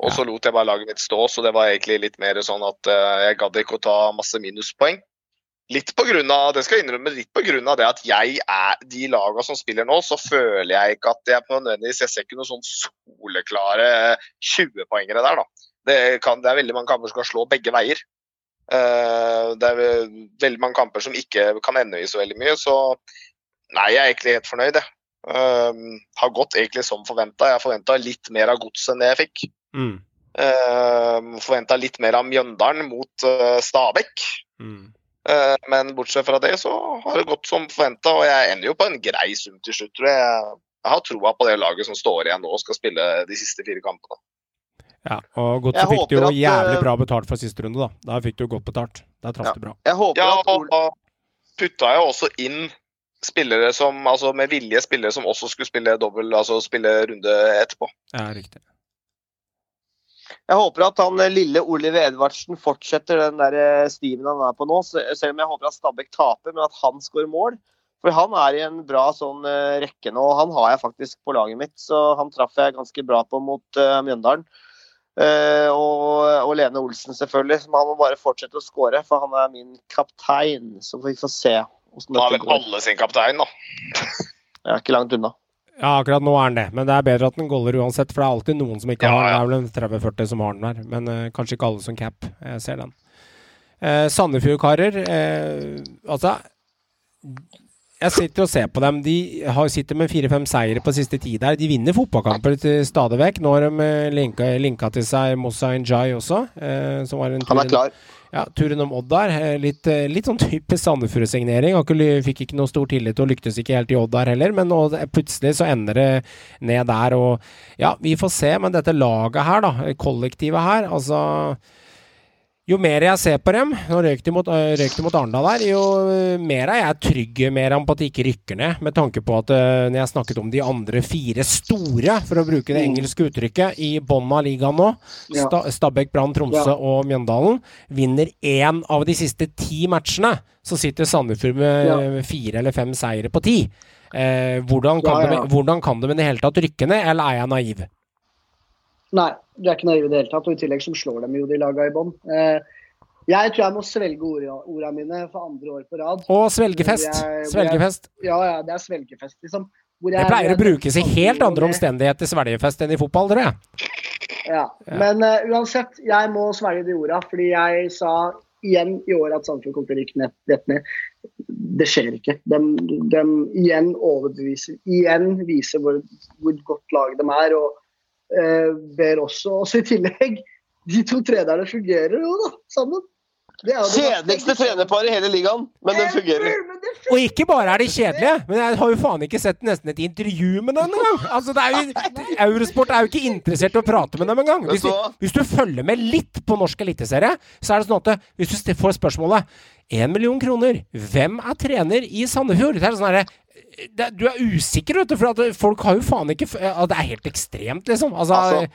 Og så lot jeg bare laget mitt stå, så det var egentlig litt mer sånn at uh, jeg gadd ikke å ta masse minuspoeng. Litt på grunn av, det skal jeg innrømme, litt på grunn av det at jeg er de lagene som spiller nå, så føler jeg ikke at jeg på nødvendigvis Jeg ser ikke noen sånn soleklare 20-poengere der, da. Det, kan, det, er veldig mange kamper som kan slå begge veier. Uh, det er veldig mange kamper som ikke kan ende i så veldig mye, så nei, jeg er egentlig helt fornøyd, jeg. Har gått egentlig som forventa. Jeg forventa litt mer av godset enn det jeg fikk. Mm. Uh, eh, Forventa litt mer av Mjøndalen mot uh, Stabæk. Mm. Uh, men bortsett fra det så har det gått som forventa, og jeg ender jo på en grei sum til slutt, tror jeg. Jeg har troa på det laget som står igjen nå og skal spille de siste fire kampene. Ja, og godt så fikk du jo at, jævlig bra betalt for siste runde, da. Der fikk du godt betalt. Der traff ja. du bra. Jeg håper ja, og da putta jeg også inn spillere som, altså med vilje spillere som også skulle spille dobbel, altså spille runde etterpå. Ja, riktig. Jeg håper at han eh, lille Oliver Edvardsen fortsetter den der eh, stimen han er på nå. Selv om jeg håper at Stabæk taper, men at han skårer mål. For han er i en bra sånn eh, rekke nå, han har jeg faktisk på laget mitt. Så han traff jeg ganske bra på mot uh, Mjøndalen. Uh, og, og, Lene Olsen, selvfølgelig. Som han må bare fortsette å skåre, for han er min kaptein. Så får vi få se. Han har vel alle sin kaptein, da. Jeg er ikke langt unna. Ja, akkurat nå er den det, men det er bedre at den goller uansett. For det er alltid noen som ikke ja, har den. Det er vel en 30-40 som har den der, men uh, kanskje ikke alle som cap. Jeg ser den. Uh, Sandefjord-karer uh, Altså, jeg sitter og ser på dem. De har, sitter med fire-fem seire på siste tid der. De vinner fotballkamper stadig vekk. Nå har de linka, linka til seg Mossa Njay også. som var en Han er klar. Ja, turen om Odd der. Eh, litt, eh, litt sånn typisk Sandefjord-signering. Fikk ikke noe stor tillit og lyktes ikke helt i Odd der heller, men nå, plutselig så ender det ned der. Og ja, vi får se, men dette laget her, da, kollektivet her, altså jo mer jeg ser på dem, nå røyk de mot, røyk de mot Arendal der. jo mer er jeg trygg mer på at de ikke rykker ned. Med tanke på at når jeg snakket om de andre fire store, for å bruke det mm. engelske uttrykket, i bånn av ligaen nå, ja. Sta, Stabæk, Brann, Tromsø ja. og Mjøndalen, vinner én av de siste ti matchene, så sitter Sandefjord med ja. fire eller fem seire på ti. Eh, hvordan, kan de, hvordan kan de i det hele tatt rykke ned, eller er jeg naiv? Nei, du er ikke naiv i det hele tatt. Og i tillegg så slår dem jo de laga i bånn. Eh, jeg tror jeg må svelge ordene mine for andre år på rad. Og svelgefest. Jeg, svelgefest. Jeg, ja, ja, det er svelgefest, liksom. Jeg, det pleier å brukes i helt andre omstendigheter svelgefest enn i fotball, tror jeg. Ja. ja. Men uh, uansett, jeg må svelge de orda, fordi jeg sa igjen i år at Sandefjord kommer til å rykke ned, ned. Det skjer ikke. De, de, igjen overbeviser, igjen viser hvor, hvor godt lag de er. og ber også. oss i tillegg, de to trenerne fungerer jo da, sammen. Kjedeligste trenerparet i hele ligaen, men den fungerer. Og ikke bare er de kjedelige, men jeg har jo faen ikke sett nesten et intervju med dem engang! Altså, Eurosport er jo ikke interessert i å prate med dem engang. Hvis, hvis du følger med litt på norsk eliteserie, så er det sånn at hvis du får spørsmålet 1 million kroner, hvem er trener i Sandefjord? Det er sånn herre det, du er usikker, vet du, for folk har jo faen ikke Det er helt ekstremt, liksom. Altså, altså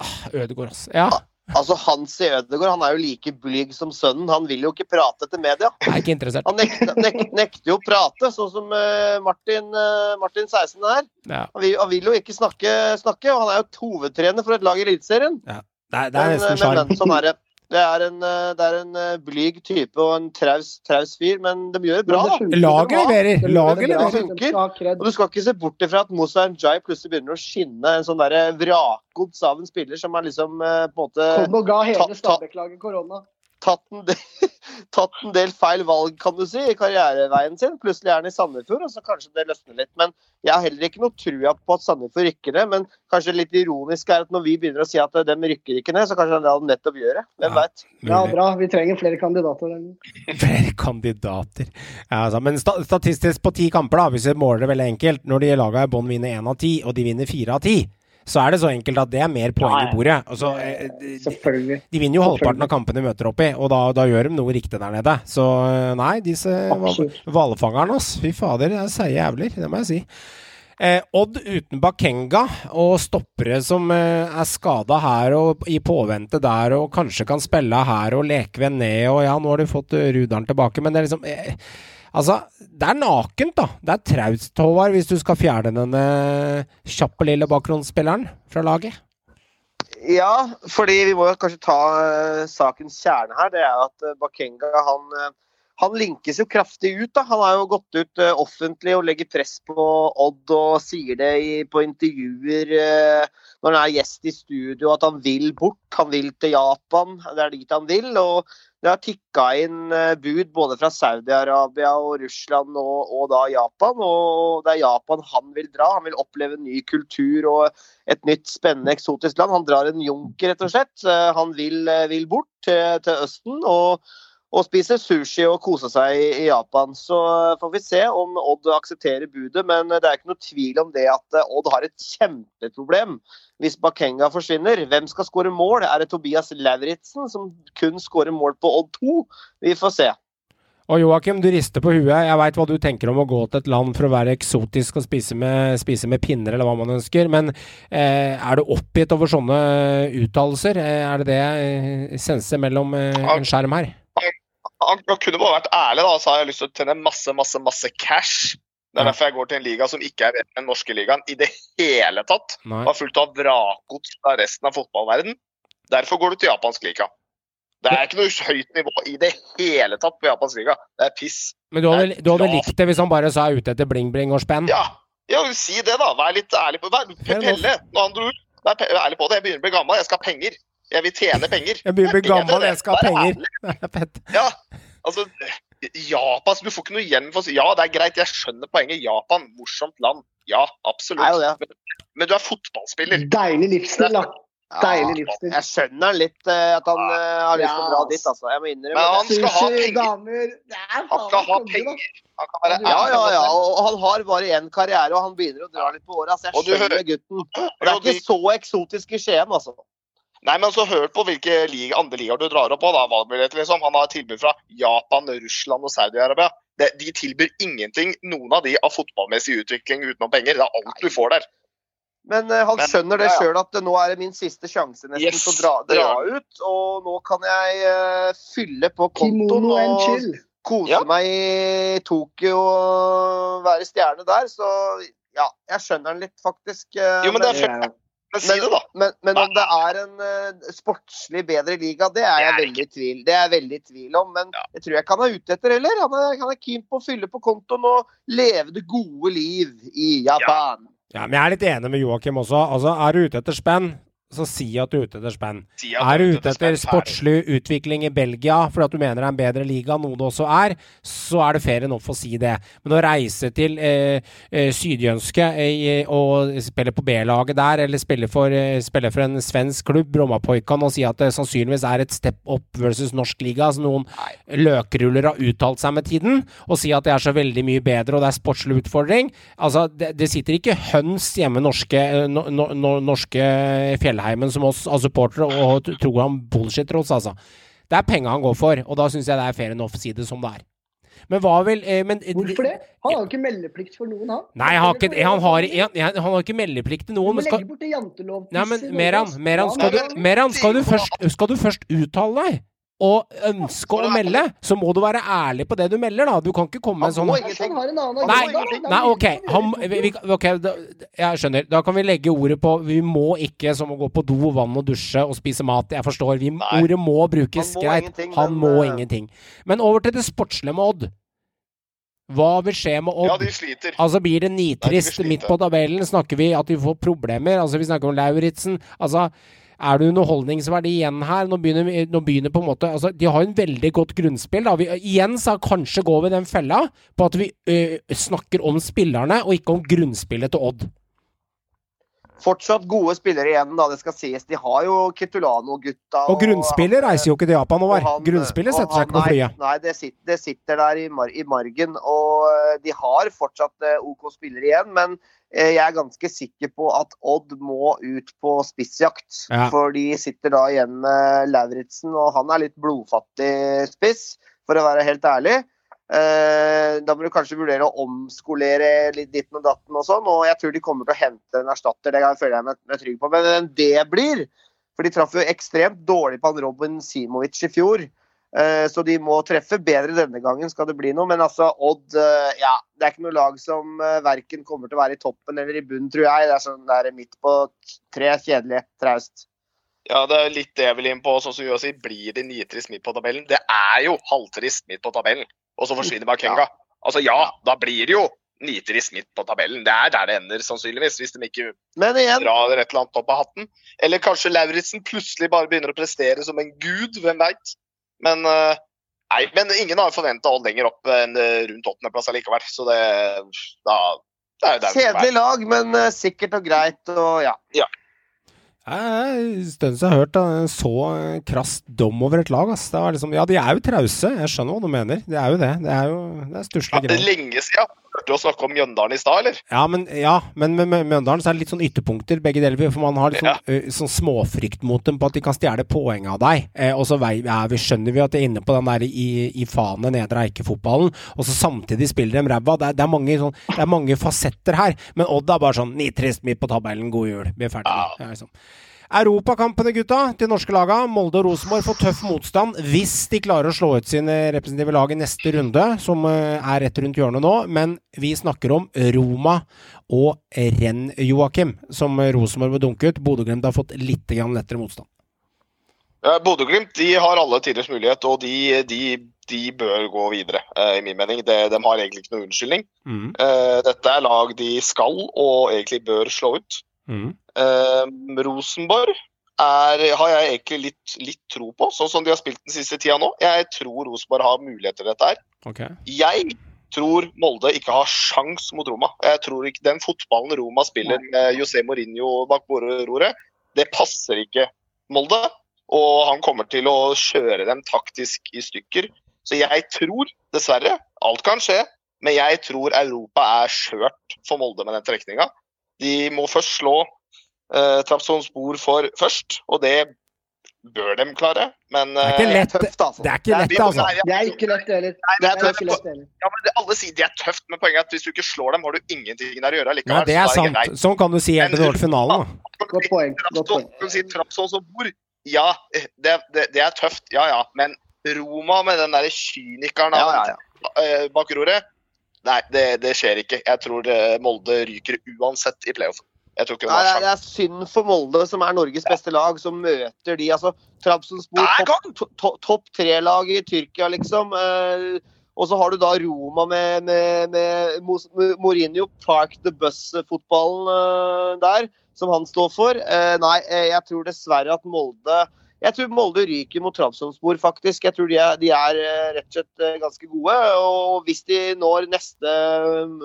ah, Ødegård, altså. Ja. Altså, Hans i Ødegård han er jo like blyg som sønnen. Han vil jo ikke prate til media. Er ikke interessert. Han nekter, nek, nekter jo å prate, sånn som uh, Martin, uh, Martin 16 er. Ja. Han, vil, han, vil, jo ikke snakke, snakke, og han er jo hovedtrener for et lag i Eliteserien. Ja. Det er, det er nesten sjarm. Sånn er det. Det er en, eh, det er en eh, blyg type og en traus, traus fyr, men de gjør det bra. da. Laget leverer! Laget leverer. Og du skal ikke se bort ifra at Moussa Njay plutselig begynner å skinne en sånn vraggods av en spiller som er liksom eh, på en måte Kom og ga hele Stabæk-laget korona tatt en, del, (laughs) tatt en, del, feil valg kan du si, i karriereveien sin. Plutselig er han i Sandefjord, og så kanskje det løsner litt. Men jeg har heller ikke noe trua på at Sandefjord rykker ned. Men kanskje litt ironisk er at når vi begynner å si at de rykker ikke ned, så kanskje det nettopp gjør det. Hvem ja, veit. Ja, bra. Vi trenger flere kandidater. (laughs) flere kandidater. Ja, altså, men statistisk på ti kamper, da, hvis vi måler det veldig enkelt Når de laga i bånn vinner én av ti, og de vinner fire av ti så er det så enkelt at det er mer poeng i bordet. Altså, eh, de, de vinner jo halvparten av kampene de møter opp i, og da, da gjør de noe riktig der nede. Så eh, nei, disse hvalfangerne, ass. Fy fader, det er seige jævler. Det må jeg si. Eh, Odd uten Bakenga og stoppere som eh, er skada her og i påvente der og kanskje kan spille her og leke ved ned og ja, nå har du fått eh, Rudaren tilbake, men det er liksom eh, Altså, det er nakent, da. Det er traust, Håvard, hvis du skal fjerne denne kjappe lille bakgrunnsspilleren fra laget. Ja, fordi vi må kanskje ta uh, sakens kjerne her. Det er at uh, Bakenga han, uh, han linkes jo kraftig ut. da. Han har jo gått ut offentlig og legger press på Odd og sier det i, på intervjuer når han er gjest i studio at han vil bort. Han vil til Japan. Det er dit han vil. og det har tikka inn eh, bud både fra Saudi-Arabia og Russland og, og da Japan. Og det er Japan han vil dra. Han vil oppleve ny kultur og et nytt, spennende, eksotisk land. Han drar en junker, rett og slett. Eh, Han vil, eh, vil bort til, til Østen og, og spise sushi og kose seg i, Japan. Så eh, får vi se om Odd aksepterer budet, men det er ikke noe tvil om det at eh, Odd har et kjempeproblem hvis Bakenga forsvinner. Hvem skal skåre mål? Er det Tobias Lauritzen som kun skårer mål på Odd 2? Vi får se. Og Joakim, du rister på huet. Jeg veit hva du tenker om å gå til et land for å være eksotisk og spise med, spise med pinner, eller hva man ønsker, men eh, er du oppgitt over sånne uttalelser? Eh, er det det jeg senser mellom eh, en skjerm her? Han, han kunne bare vært ærlig, da, så har jeg lyst til å tjene masse, masse, masse cash. Det er derfor jeg går til en liga som ikke er den norske ligaen i det hele tatt. Nei. Er fullt av vrakgods fra resten av fotballverden. Derfor går du til japansk liga. Det er ikke noe høyt nivå i det hele tatt på japansk liga. Det er piss. Men du hadde, du hadde likt det hvis han bare sa ute etter bling-bling og spenn? Ja, ja si det, da. Vær litt ærlig på det. Pelle, når han dro ut, vær ærlig på det. Jeg begynner å bli gammel, jeg skal ha penger. Jeg vil tjene penger. Jeg begynner å bli Det bedre, gammel, jeg skal ha penger. (laughs) er. Ja, altså Japan, du får ikke noe igjen for å si Ja, det er greit, jeg skjønner poenget. Japan, morsomt land. Ja, absolutt. Men, men du er fotballspiller. Deilig livsstil, da. Deilig livsstil. Jeg skjønner litt, eh, at han uh, har lyst til å dra dit, altså. Jeg må innrømme Men han det. skal ha Sushi, penger. damer Det er Han skal ha penger. Han kan være Ja, ja, ja. Og han har bare én karriere, og han begynner å dra litt på året. Så jeg skjønner gutten. Og det er ikke så eksotisk i Skien, altså. Nei, men så hør på hvilke liga, andre ligaer du drar opp på. da, valgmuligheter, liksom. Han har tilbud fra Japan, Russland og Saudi-Arabia. De tilbyr ingenting, noen av de, av fotballmessig utvikling utenom penger. Det er alt du får der. Men uh, han Men- skjønner det ja, ja. sjøl at nå er det min siste sjanse nesten Yes, til å dra, dra ut. Og nå kan jeg uh, fylle på kontoen og chill. kose Ja. meg i Tokyo og være stjerne der. Så ja, jeg skjønner han litt, faktisk. Uh, Jo, men det er. Men si det, da. Men, men om det er en uh, sportslig bedre liga, det er jeg Det er veldig i tvil Det er veldig tvil om. Men Ja. jeg tror jeg han er ute etter heller. Han er, han er keen på å fylle på kontoen og leve det gode liv i Japan. Ja, men jeg er litt enig med Joakim også. Altså, er du ute etter spenn, så si at du er ute etter spenn. Si at Er du ute etter sportslig utvikling i Belgia fordi at du mener det er en bedre liga, noe det også er, så er det fair enough å si det. Men å reise til eh, eh, Sydjønske eh, og spille på B-laget der, eller spille for, eh, spille for en svensk klubb, Brommapojkan, og si at det sannsynligvis er et step up versus norsk liga, som noen løkruller har uttalt seg med tiden, og si at det er så veldig mye bedre og det er sportslig utfordring Altså, det, det sitter ikke høns hjemme norske, eh, no, no, no, norske Fjellheimen som oss av supportere og tror han bullshitter oss, altså. Det er penga han går for, og da syns jeg det er fair enough å si det som det er. Men hva vil eh, men, Hvorfor det? Han har jo ikke meldeplikt for noen, han. Nei, han har ikke, han har, han, han har ikke meldeplikt til noen. Men skal, legge bort det jantelov. Nei, men Meran, Meran, skal du, Meran skal, du først, skal du først uttale deg og ønske å melde, så må du være ærlig på det du melder, da. Du kan ikke komme med en sånn Han har en annen Nei, nei, ok. Han, vi, vi, ok, da, jeg skjønner. Da kan vi legge ordet på Vi må ikke som å gå på do, vann og dusje og spise mat. Jeg forstår. Vi, ordet må brukes. Greit. Han må eh, ingenting. Men over til det sportslige med Odd. Hva vil skje med Odd? Ja, de sliter. Altså Blir det nitrist slite. midt på tabellen? Snakker vi at vi får problemer? Altså Vi snakker om Lauritzen. Altså er det underholdningsverdi igjen her? Nå begynner, nå begynner på en måte altså, De har en veldig godt grunnspill. Vi, igjen så kanskje går vi den fella på at vi ø, snakker om spillerne, og ikke om grunnspillet til Odd. Fortsatt gode spillere igjen, da, det skal sies. De har jo Kitulano-gutta. Og grunnspiller reiser jo ikke til Japan, Håvard. og Grunnspiller og setter seg ikke på flyet. Nei, nei det, sitter, det sitter der i, mar i margen. Og eh, de har fortsatt eh, OK spillere igjen, men eh, jeg er ganske sikker på at Odd må ut på spissjakt. Ja. For de sitter da igjen med Lauritzen, og han er litt blodfattig spiss, for å være helt ærlig. Eh, da må du kanskje vurdere å omskolere litt ditten og datten og sånn. Og jeg tror de kommer til å hente en erstatter, det føler jeg meg, trygg på. Men hvem det blir For de traff jo ekstremt dårlig på han Robin Simovic i fjor. Eh, så de må treffe bedre denne gangen, skal det bli noe. Men altså, Odd eh, ja, Det er ikke noe lag som verken kommer til å være i toppen eller i bunnen, tror jeg. Det er sånn der midt på tre, kjedelig, traust. Ja, det er litt det jeg vil inn på. Sånn som Joa blir det nitrist midt på tabellen? Det er jo halvtrist midt på tabellen, og så forsvinner Bakenga. Altså ja, da blir det jo nitere i snitt på tabellen. Det er der det ender, sannsynligvis, hvis de ikke Men igjen, drar et eller annet opp av hatten. Eller kanskje Lauritzen plutselig bare begynner å prestere som en gud, hvem veit. Men eh, Nei, men ingen har forventa Odd lenger opp enn eh, rundt åttendeplass allikevel. Så det da, det er jo der kjedelig lag, men eh, sikkert og greit og ja. Stønns jeg har hørt en så krass dom over et lag. Ass. Det var liksom, ja, de er jo trause. Jeg skjønner hva du mener. Det er jo det. Det er jo det er Ja, stusslige det er lenge siden. Hørte du å snakke om Mjøndalen i stad, eller? Ja, men, ja, men med Mjøndalen så er det litt sånn ytterpunkter, begge deler. For man har litt sånn, ø, sånn småfrykt mot dem på at de kan stjele poeng av deg. Eh, og så ja, vi skjønner vi at de er inne på den der i, i fanet nedre Eike-fotballen, og så samtidig spiller de ræva. Det, det, er sånn, det er mange fasetter her. Men Odd er bare sånn nitrist midt på tabellen, god jul. Vi er ferdige. Ja. Liksom. Europakampene, gutta, til norske laga. Molde og Rosenborg får tøff motstand hvis de klarer å slå ut sine representative lag i neste runde, som eh, er rett rundt hjørnet nå. Men vi snakker om Roma og Renn, Joakim, som Rosenborg vil dunke ut. Bodø-Glimt har fått litt lettere motstand. Bodø-Glimt de har alle tiders mulighet, og de, de, de bør gå videre, eh, i min mening. De, de har egentlig ikke noen unnskyldning. Mm. Eh, dette er lag de skal og egentlig bør slå ut. Mm. Eh, Rosenborg er, har jeg egentlig litt, litt tro på, sånn som de har spilt den siste tida nå. Jeg tror Rosenborg har muligheter til dette her. Okay. Jeg tror Molde ikke har sjans mot Roma. Jeg tror ikke Den fotballen Roma spiller med José Mourinho bak roret, det passer ikke Molde. Og han kommer til å kjøre dem taktisk i stykker. Så jeg tror, dessverre, alt kan skje, men jeg tror Europa er skjørt for Molde med den trekninga. De må først slå uh, Trabzonspor for først, og det bør de klare. Men Det er ikke eh, lett, tøft, altså. det er ikke lett, altså. Det er ikke lett, heller. Nei, Det er tøft. lett. Ja, men det, Alle sier det er tøft, men poenget er at hvis du ikke slår dem, har du ingenting der å gjøre Ja, likevel. det er sant. Sånn kan du si helt til du finalen, da. Godt poeng. Godt poeng. Trabzon, si Trabzon som bor. Ja, det, det, det er tøft, ja ja. Men Roma med den derre kynikeren Ja, ja, ja. eh, bak roret Nei, det, det skjer ikke. Jeg tror Molde ryker uansett i playoff. Jeg tror ikke Nei, det er- synd for Molde, som er Norges beste lag, som møter de. altså Trabzonspor, topp to, to, topp tre-lag i Tyrkia, liksom. Eh, og så har du da Roma med, med, med Mourinho, Park the Bus-fotballen eh, der, som han står for. Eh, nei, eh, jeg tror dessverre at Molde jeg tror Molde ryker mot Trabzonspor, faktisk. Jeg tror de er, de er eh, rett og slett eh, ganske gode. Og hvis de når neste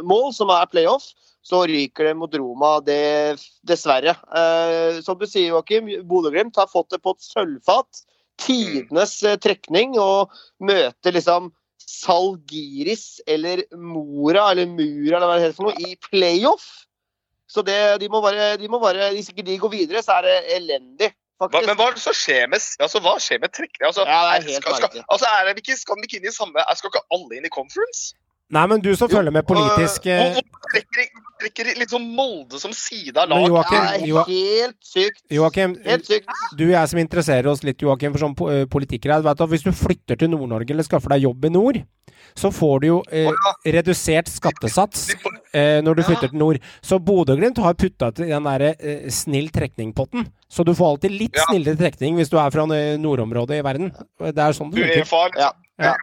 mål, som er playoff, så ryker det mot Roma, det, dessverre. Eh, som du sier, Joakim, Bodø-Glimt har fått det på et sølvfat. Tidenes eh, trekning, og møter liksom Salgiris eller Mora, eller Mura, eller hva det heter for noe, i playoff. Så det, de må bare, de må bare Hvis ikke de går videre, så er det elendig, Hva, men hva er det som skjer med, altså, hva skjer med trekning? Altså, Ja, det er helt skal, skal, merkelig. altså, er det ikke, skal de ikke inn i samme Skal ikke alle inn i conference? Nei, men du som følger med politisk Øh, og, og trekker, trekker litt sånn Molde som side av lag? Joakim, er helt sykt. Joakim, Helt sykt. du og jeg som interesserer oss litt Joakim, for sånn po- eh, politiker her, vet du, Hvis du flytter til Nord-Norge eller skaffer deg jobb i nord, så får du jo eh, redusert skattesats eh, når du flytter til nord. Så Bodø-Glimt har putta til den derre eh, snill trekning-potten. Så du får alltid litt Ja. snillere trekning hvis du er fra eh, nordområdet i verden. Det er sånn det funker. Ja. Ja.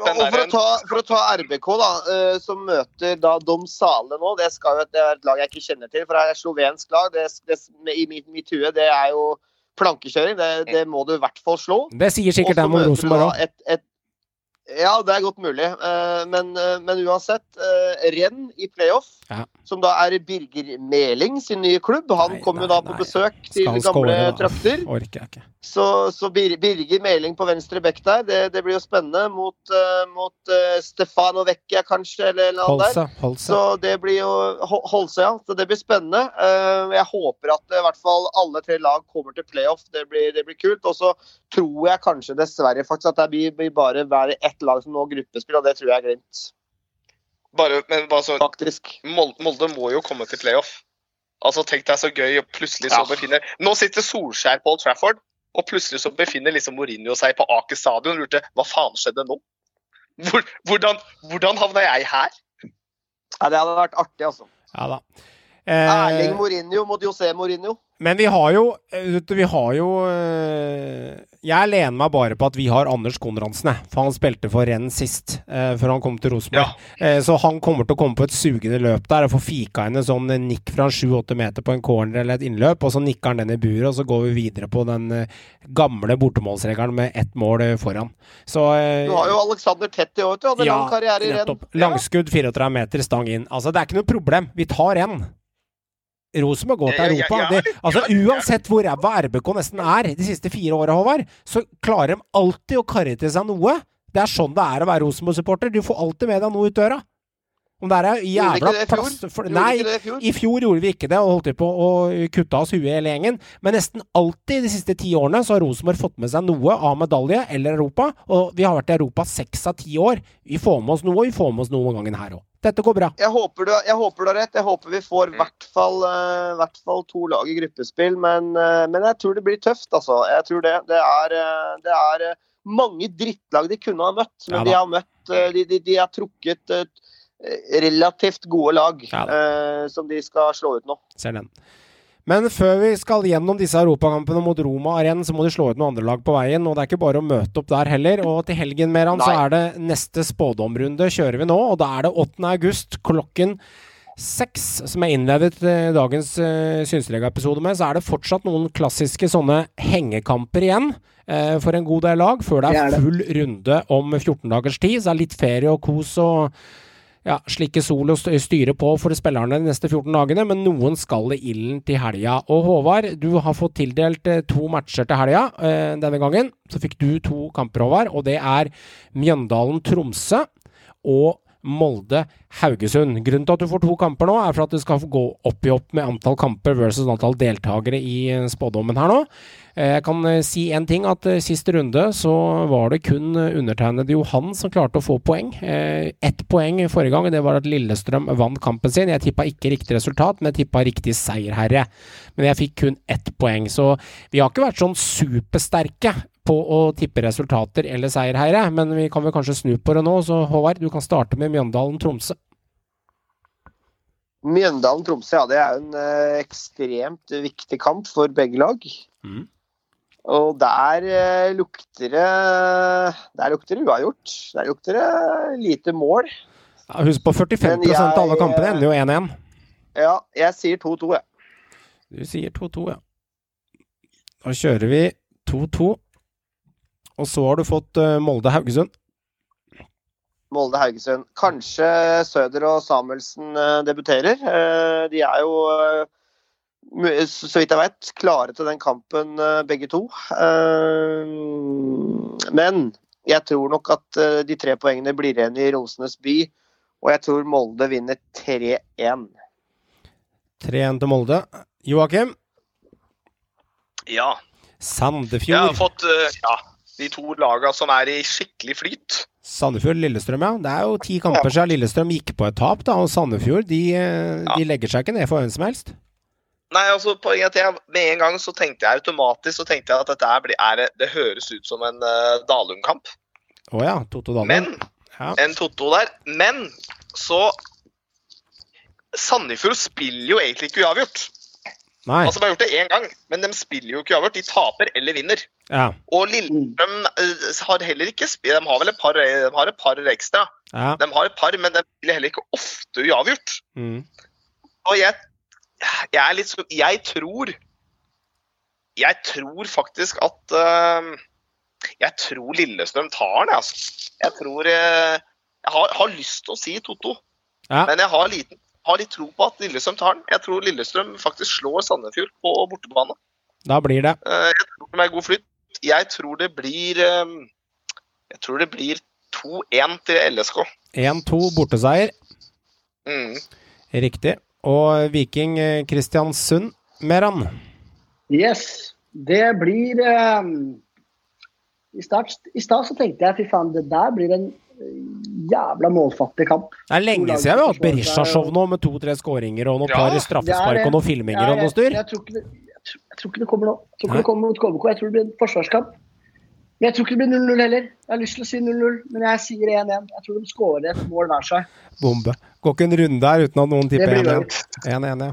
Og for å, ta, for å ta RBK, da, eh, som møter da Dom Sale nå. Det, skal jo, det er et lag jeg ikke kjenner til, for det er et slovensk lag. Det, det, I mitt, mitt hue det er jo plankekjøring. Det, det må du i hvert fall slå. Det sier sikkert dem om Rosenborg òg. Ja, det er godt mulig. Eh, Men, eh, men uansett, eh, Renn i playoff, Ja. som da er Birger Meling sin nye klubb, han kommer da på nei. besøk til gamle trakter. Orker jeg ikke. Så, så Birger Meling på venstre bekk der, det, det blir jo spennende mot, uh, mot uh, Stefano Vecchia kanskje, eller noe annet der. Holse. Holse. Så det blir jo Holse, ja. Så det blir spennende. Uh, Jeg håper at i hvert fall alle tre lag kommer til playoff. Det blir, det blir kult. Og så tror jeg kanskje dessverre faktisk at det blir, blir bare være ett lag som nå gruppespill, og det tror jeg er Glimt. Bare, men bare så, Faktisk. Molde, Molde må jo komme til playoff. Altså, Tenk deg så gøy, og plutselig så Ja. befinner Nå sitter Solskjær på Old Trafford, og plutselig så befinner liksom Mourinho seg på Aker stadion. og Lurte hva faen skjedde nå? Hvor, hvordan, hvordan havna jeg her? Ja, det hadde vært artig, altså. Ja da. Erling Eh, Mourinho mot José Mourinho. men vi har jo eh, vet du, Vi har jo eh, Jeg lener meg bare på at vi har Anders Konradsen. For han spilte for Renn sist, eh, før han kom til Rosenborg. Eh, så han kommer til å komme på et sugende løp der og få fika inn en sånn eh, nikk fra 7-8 meter på en corner eller et innløp, og så nikker han den i buret, og så går vi videre på den eh, gamle bortemålsregelen med ett mål eh, foran. Så eh, Du har jo Alexander Tett i år, vet du. Hadde lang karriere i Renn. Langskudd 34 meter, stang inn. Altså, det er ikke noe problem. Vi tar en. Rosenborg går til Ja, ja, Europa. ja, Det, altså, uansett hvor ræva RBK nesten er de siste fire åra, Håvard, så klarer de alltid å karre til seg noe. Det er sånn det er å være Rosenborg-supporter. Du får alltid med deg noe ut døra. Om det er jævla plass Nei, i fjor? gjorde vi ikke det, og holdt på å kutte oss huet hele gjengen. Men nesten alltid de siste ti årene så har Rosenborg fått med seg noe av medalje eller Europa. Og vi har vært i Europa seks av ti år. Vi får med oss noe, og vi får med oss noe gangen her òg. Dette går bra. Jeg håper, du, jeg håper du har rett. Jeg håper vi får i hvert fall, eh, hvert fall to lag i gruppespill. Men, eh, men jeg tror det blir tøft, altså. Jeg tror det. Det er, eh, det er mange drittlag de kunne ha møtt, men Ja de har møtt De, de, de har trukket relativt gode lag Ja eh, som de skal slå ut nå. Ser den. Men før vi skal gjennom disse europakampene mot Roma Arena, så må de slå ut noen andre lag på veien. Og det er ikke bare å møte opp der heller. Og til helgen, Meran, så er det neste spådomrunde kjører vi nå. Og da er det 8. august klokken seks, som jeg innledet eh, dagens uh, Synslega-episode med. Så er det fortsatt noen klassiske sånne hengekamper igjen. eh, for en god del lag, før det er full runde om 14 dagers tid. Så det er litt ferie og kos og ja, slikke sol og styre på for spillerne de neste 14 dagene, men noen skal i ilden til helga. Og Håvard, du har fått tildelt eh, to matcher til helga eh, denne gangen. Så fikk du to kamper, Håvard, og det er Mjøndalen-Tromsø og Molde-Haugesund. Grunnen til at du får to kamper nå, er for at du skal gå opp i opp med antall kamper versus antall deltakere i eh, spådommen her nå. Eh, Jeg kan eh, si en ting, at siste sist runde så var det kun undertegnede Johan som klarte å få poeng. Ett poeng forrige gang, det var at Lillestrøm vant kampen sin. Jeg tippa ikke riktig resultat, men jeg tippa riktig seierherre. Men jeg fikk kun ett poeng, så vi har ikke vært sånn supersterke på å tippe resultater eller seierherre, men vi kan vel kanskje snu på det nå. Så Håvard, du kan starte med Mjøndalen-Tromsø. Mjøndalen-Tromsø, ja, det er jo en eh, ekstremt viktig kamp for begge lag. Mm. Og der eh, lukter det Der lukter det uavgjort. Der lukter det lite mål. Ja, Husk på 45 Men jeg, av alle kampene ender jo 1-1. Ja, jeg sier 2-2, jeg. Du sier 2-2, ja. Da kjører vi 2-2. Og så har du fått eh, Molde-Haugesund. Molde-Haugesund. Kanskje Søder og Samuelsen eh, debuterer. Eh, De er jo, så vidt jeg vet, klare til den kampen begge to. Eh, Men jeg tror nok at de tre poengene blir igjen i Rosenes by. Og jeg tror Molde vinner 3-1. 3-1 til Molde. Joakim. Ja. Sandefjord. Jeg har fått ja, de to laga som er i skikkelig flyt. Sandefjord-Lillestrøm, ja. Det er jo ti kamper siden Lillestrøm gikk på et tap, da. Og Sandefjord de, eh, Ja. de legger seg ikke ned for hvem som helst. Nei, altså poenget er at Med en gang så tenkte jeg automatisk så tenkte jeg at dette er, er, det høres ut som en uh, Dalum-kamp. Å ja. Toto Dalum. Men Ja. en Toto der. Men så Sandefjord spiller jo egentlig ikke uavgjort. Nei. Altså De har gjort det én gang, men de spiller jo ikke uavgjort. De taper eller vinner. Ja. Og Lillestrøm eh, har heller ikke spilt De har vel et par, de har et par ekstra. ja. De har et par, men de spiller heller ikke ofte uavgjort. Mm. Og jeg, jeg er litt så Jeg tror Jeg tror faktisk at uh, Jeg tror Lillestrøm tar den, altså. Jeg tror eh, Jeg har, har lyst til å si Totto, Ja. men jeg har, liten, har litt tro på at Lillestrøm tar den. Jeg tror Lillestrøm faktisk slår Sandefjord på bortebane. Da blir det. Eh, Jeg tror det er god flytt. Jeg tror det blir eh, Jeg tror det blir 2-1 til LSK. 1-2 borteseier. Mm. Riktig. Og Viking eh, Kristiansund, Meran. Yes. Det blir um, I start- i stad så tenkte jeg fy faen, det der blir en eh, jævla målfattig kamp. Det er lenge siden vi har hatt Berisha-show nå med to-tre skåringer og noen Ja, par straffespark og noen filminger Ja, og noe styr. Jeg, tror ikke det, jeg, tror, jeg tror ikke det kommer nå. Jeg tror ikke Nei. det kommer mot KBK. Jeg tror det blir en forsvarskamp. Men jeg tror ikke det blir 0-0 heller. Jeg har lyst til å si 0-0, men jeg sier 1-1. Jeg tror de skårer et mål hver seg. Bombe. Går ikke en runde her uten at noen tipper 1-1. 1-1, ja.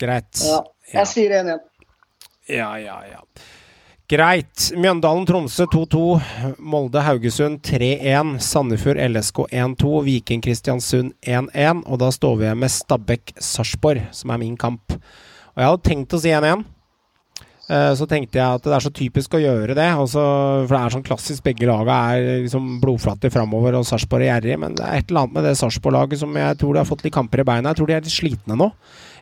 Greit. Ja, Ja. jeg sier 1-1. Ja, ja, ja. Greit. Mjøndalen-Tromsø 2-2. Molde-Haugesund 3-1. Sandefjord LSK 1-2. Viking Kristiansund 1-1. Og da står vi igjen med Stabæk-Sarpsborg, som er min kamp. Og jeg hadde tenkt å si 1-1. Eh, Så tenkte jeg at det er så typisk å gjøre det. også- for det er sånn klassisk, begge laga er liksom blodflate framover, og Sarpsborg er gjerrig. Men det er et eller annet med det Sarpsborg-laget som jeg tror de har fått litt kamper i beina. Jeg tror de er litt slitne nå.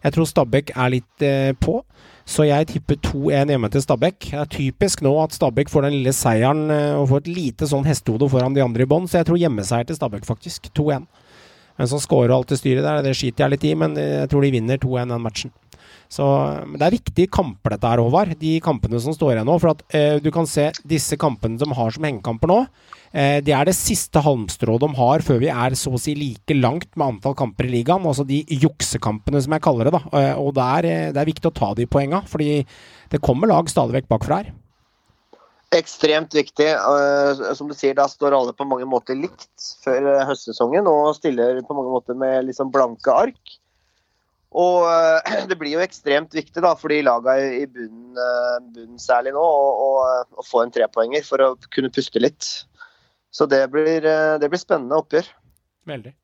Jeg tror Stabæk er litt eh, på. Så jeg tipper 2-1 hjemme til Stabæk. Det er typisk nå at Stabæk får den lille seieren eh, og får et lite sånn hestehode foran de andre i bånn, så jeg tror hjemmeseier til Stabæk, faktisk. 2-1. Men som scorer alt det styret der, det skiter jeg litt i, men jeg tror de vinner 2-1 den matchen. Så men Det er viktige kamper, dette her, Håvard. De kampene som står igjen nå. For at eh, du kan se disse kampene de har som hengekamper nå. Eh, det er det siste halmstrået de har før vi er så å si like langt med antall kamper i ligaen. Altså de juksekampene, som jeg kaller det. da. Eh, og det er, eh, det er viktig å ta de poenga, fordi det kommer lag stadig vekk bakfra her. Ekstremt viktig. Eh, som du sier, da står alle på mange måter likt før høstsesongen og stiller på mange måter med liksom blanke ark. Og eh, (clears throat) det blir jo ekstremt viktig da, for de lagene i bunnen, eh, bunnen særlig nå, å, å få en trepoenger for å kunne puste litt. Så det blir, eh, det blir spennende oppgjør. Veldig.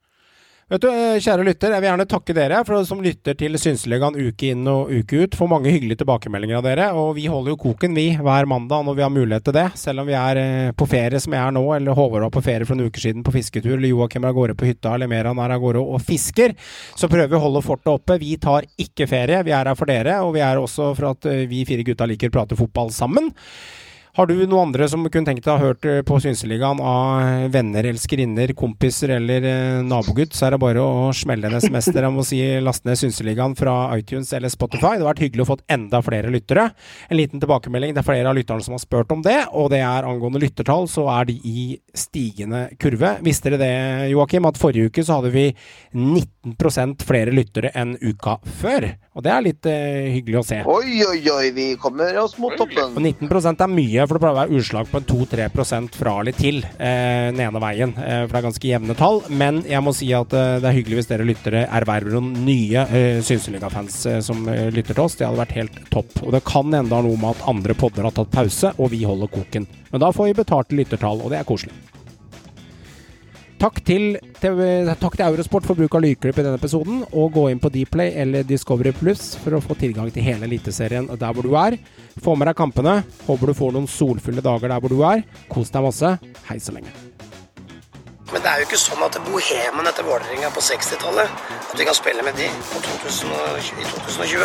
Vet du, eh, Kjære lytter, jeg vil gjerne takke dere for som lytter til Synseligaen uke inn og uke ut. Får mange hyggelige tilbakemeldinger av dere. Og vi holder jo koken, vi, hver mandag når vi har mulighet til det. Selv om vi er eh, på ferie som jeg er nå, eller Håvard var på ferie for en uke siden på fisketur, eller Joakim er av gårde på hytta, eller Meran er av gårde og fisker, så prøver vi å holde fortet oppe. Vi tar ikke ferie, vi er her for dere, og vi er også for at eh, vi fire gutta liker å prate fotball sammen. Har du noen andre som kunne tenkt deg å ha hørt eh, på Synseligaen av venner, elskerinner, kompiser eller eh, nabogutt, så er det bare å smelle en SMS der jeg må si laste ned Synseligaen fra iTunes eller Spotify. Det hadde vært hyggelig å få enda flere lyttere. En liten tilbakemelding. Det er flere av lytterne som har spurt om det, og det er angående lyttertall, så er de i stigende kurve. Visste dere det, Joakim, at forrige uke så hadde vi 19% flere lyttere enn uka før? Og det er litt uh, hyggelig å se. Oi, oi, oi, vi kommer oss mot toppen. Og 19% er mye, for det pleier å være utslag på en 2-3 fra eller til eh, den ene veien. Eh, for det er ganske jevne tall. Men jeg må si at eh, det er hyggelig hvis dere lyttere erverver noen nye eh, Synseliga-fans eh, som eh, lytter til oss. Det hadde vært helt topp. Og det kan hende noe med at andre podder har tatt pause, og vi holder koken. Men da får vi betalt lyttertall, og det er koselig. Takk til, til, takk til Eurosport for bruk av lydklipp i denne episoden. Og gå inn på Dplay eller Discovery Pluss for å få tilgang til hele Eliteserien der hvor du er. Få med deg kampene. Håper du får noen solfulle dager der hvor du er. Kos deg masse. Hei så lenge. Men det er jo ikke sånn at bohemen etter Vålerenga på 60-tallet At vi kan spille med de på 2000 i 2020.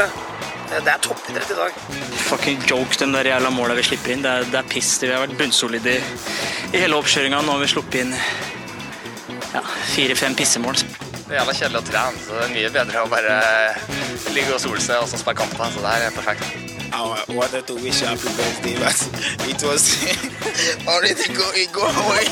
Det det er toppidrett i dag. Fucking joke, den der jævla måla vi slipper inn. Det er, det er piss. Vi har vært bunnsolide i, i hele oppkjøringa. Nå har vi sluppet inn ja, fire-fem pissemål. Det er jævla kjedelig å trene, så det er mye bedre å bare ligge og sole seg og så spille kamper. Så det her er perfekt. Our wanted to wish you happy birthday, but it was already going, go away.